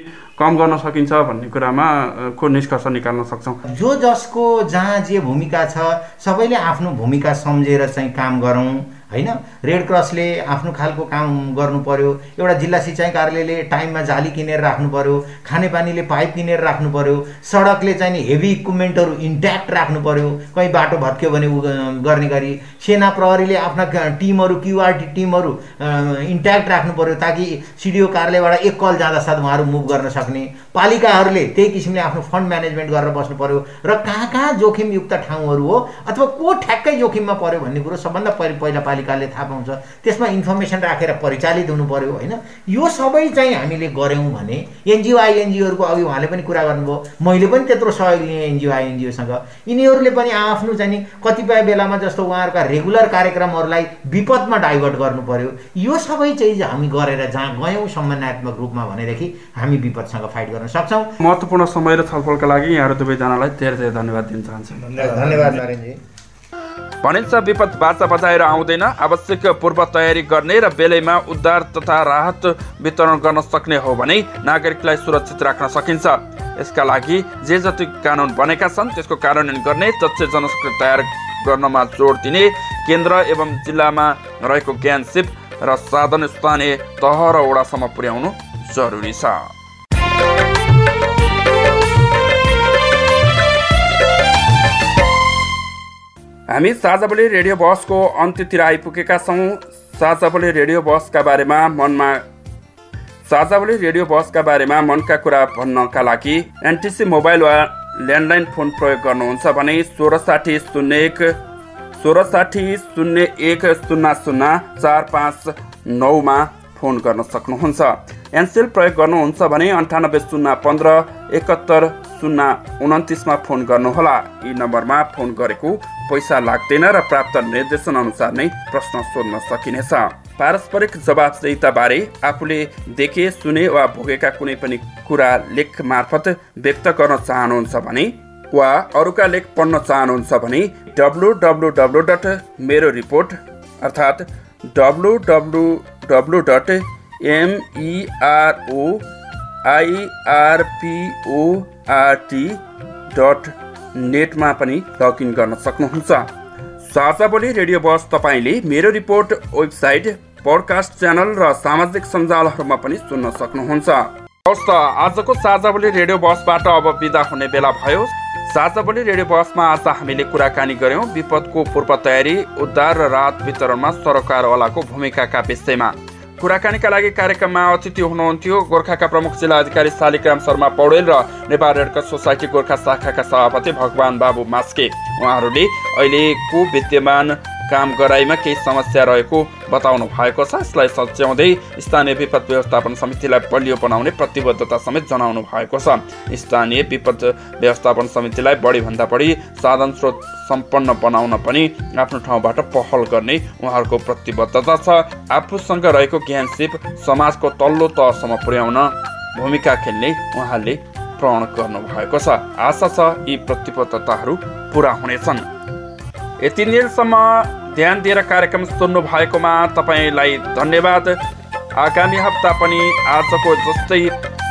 कम गर्न सकिन्छ भन्ने कुरामा को निष्कर्ष निकाल्न सक्छौँ। जो जसको जहाँ जे भूमिका छ सबैले आफ्नो भूमिका सम्झेर चाहिँ काम गरौँ। होइन? रेड क्रसले आफ्नो खालको काम गर्नु पर्यो एउटा जिल्ला सिँचाइ कार्यालयले टाइममा जाली किनेर राख्नु पर्यो खानेपानीले पाइप किनेर राख्नु पर्यो सडकले चाहिँ हेभी इक्विपमेन्टहरू इन्ट्याक्ट राख्नु पर्यो कहीँ बाटो भत्क्यो भने गर्ने गरी। सेना प्रहरीले आफ्ना टिमहरू क्युआरटी टिमहरू इन्ट्याक्ट राख्नु पर्यो ताकि सिडिओ कार्यालयबाट एक कल जाँदा साथ उहाँहरू मुभ गर्न सक्ने। पालिकाहरूले त्यही किसिमले आफ्नो फन्ड म्यानेजमेन्ट गरेर बस्नु पर्यो र कहाँ कहाँ जोखिमयुक्त ठाउँहरू हो? अथवा को ठ्याक्कै जोखिममा पर्यो भन्ने कुरो सबभन्दा पहिला पहिला पालिकाले थाहा पाउँछ। त्यसमा इन्फर्मेसन राखेर परिचालित हुनु पऱ्यो होइन? यो सबै चाहिँ हामीले गऱ्यौँ भने एनजिओ आइएनजिओहरूको अघि उहाँले पनि कुरा गर्नुभयो। मैले पनि त्यत्रो सहयोग लिएँ एनजिओ आइएनजिओसँग। यिनीहरूले पनि आफ्नो चाहिँ नि कतिपय बेलामा जस्तो उहाँहरूका रेगुलर कार्यक्रमहरूलाई विपदमा डाइभर्ट गर्नु पऱ्यो यो सबै चिज हामी गरेर जहाँ गयौँ समन्वयात्मक रूपमा भनेदेखि हामी विपदसँग फाइट गर्न सक्छौँ। महत्त्वपूर्ण समय र छलफलका लागि यहाँहरू दुवैजनालाई धेरै धेरै धन्यवाद दिन चाहन्छु। धन्यवाद नरेनजी भनिन्छ विपद बाचा बचाएर आउँदैन आवश्यक पूर्व तयारी गर्ने र बेलैमा उद्धार तथा राहत वितरण गर्न सक्ने हो भने नागरिकलाई सुरक्षित राख्न सकिन्छ। यसका लागि जे जति कानुन बनेका छन् त्यसको कार्यान्वयन गर्ने तथ्य जनशक्ति तयार गर्नमा जोड दिने केन्द्र एवं जिल्लामा रहेको ज्ञान सिप र साधन स्थानीय तह र वडासम्म पुर्याउनु जरुरी छ। हामी साझाबोली रेडियो बसको अन्त्यतिर आइपुगेका छौँ। साझाबोली रेडियो बसका बारेमा मनमा साझाबोली रेडियो बसका बारेमा मनका कुरा भन्नका लागि एनटिसी मोबाइल वा ल्यान्डलाइन फोन प्रयोग गर्नुहुन्छ भने सोह्र साठी शून्य एक सोह्र साठी शून्य एक शून्य शून्य चार पाँच नौमा फोन गर्न सक्नुहुन्छ। एनसेल प्रयोग गर्नुहुन्छ भने अन्ठानब्बे शून्य पन्ध्र एकहत्तर शून्य उन्तिसमा फोन गर्नुहोला यी नम्बरमा फोन गरेको पैसा लाग्दैन र प्राप्त निर्देशन अनुसार नै प्रश्न सोध्न सकिनेछ। पारस्परिक जवाबदेहिताबारे आफूले देखे सुने वा भोगेका कुनै पनि कुरा लेख मार्फत व्यक्त गर्न चाहनुहुन्छ भने वा अरूका लेख पढ्न चाहनुहुन्छ भने W W W dot Mero report अर्थात् W W W dot M E R O I R P O R T dot नेटमा पनि लगइन गर्न सक्नुहुन्छ। साझा बोली रेडियो बस तपाईँले मेरो रिपोर्ट वेबसाइट पडकास्ट च्यानल र सामाजिक सञ्जालहरूमा पनि सुन्न सक्नुहुन्छ। हवस् त आजको साझा बोली रेडियो बसबाट अब बिदा हुने बेला भयो। साझा बोली रेडियो बसमा आज हामीले कुराकानी गऱ्यौँ विपदको पूर्व तयारी उद्धार र राहत वितरणमा सरकारवालाको भूमिकाका विषयमा। कुराकानीका लागि कार्यक्रममा अतिथि हुनुहुन्थ्यो गोर्खाका प्रमुख जिल्ला अधिकारी शालिग्राम शर्मा पौडेल र Nepal red cross society Gorkha शाखाका सभापति भगवान बाबु मास्के। उहाँहरूले अहिलेको विद्यमान काम गराइमा केही समस्या रहेको बताउनु भएको छ। यसलाई सच्याउँदै स्थानीय विपद व्यवस्थापन समितिलाई बलियो बनाउने प्रतिबद्धता समेत जनाउनु भएको छ। स्थानीय विपद व्यवस्थापन समितिलाई बढीभन्दा बढी साधन स्रोत सम्पन्न बनाउन पनि आफ्नो ठाउँबाट पहल गर्ने उहाँहरूको प्रतिबद्धता छ। आफूसँग रहेको ज्ञान सिप समाजको तल्लो तहसम्म पुर्याउन भूमिका खेल्ने उहाँले प्रण गर्नुभएको छ। आशा छ यी प्रतिबद्धताहरू पुरा हुनेछन्। यति नेरसम्म ध्यान दिएर कार्यक्रम सुन्नु भएकोमा तपाईँलाई धन्यवाद। आगामी हप्ता पनि आजको जस्तै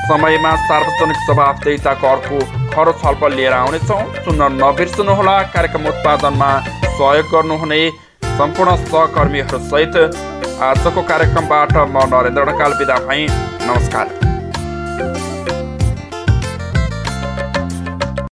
समयमा सार्वजनिक जवाफदेहिताको अर्को खरो छलफल लिएर आउनेछौँ। सुन्न नबिर्सनुहोला कार्यक्रम उत्पादनमा सहयोग गर्नुहुने सम्पूर्ण सहकर्मीहरूसहित। आजको कार्यक्रमबाट म नरेन्द्र ढकाल बिदा भएँ। नमस्कार।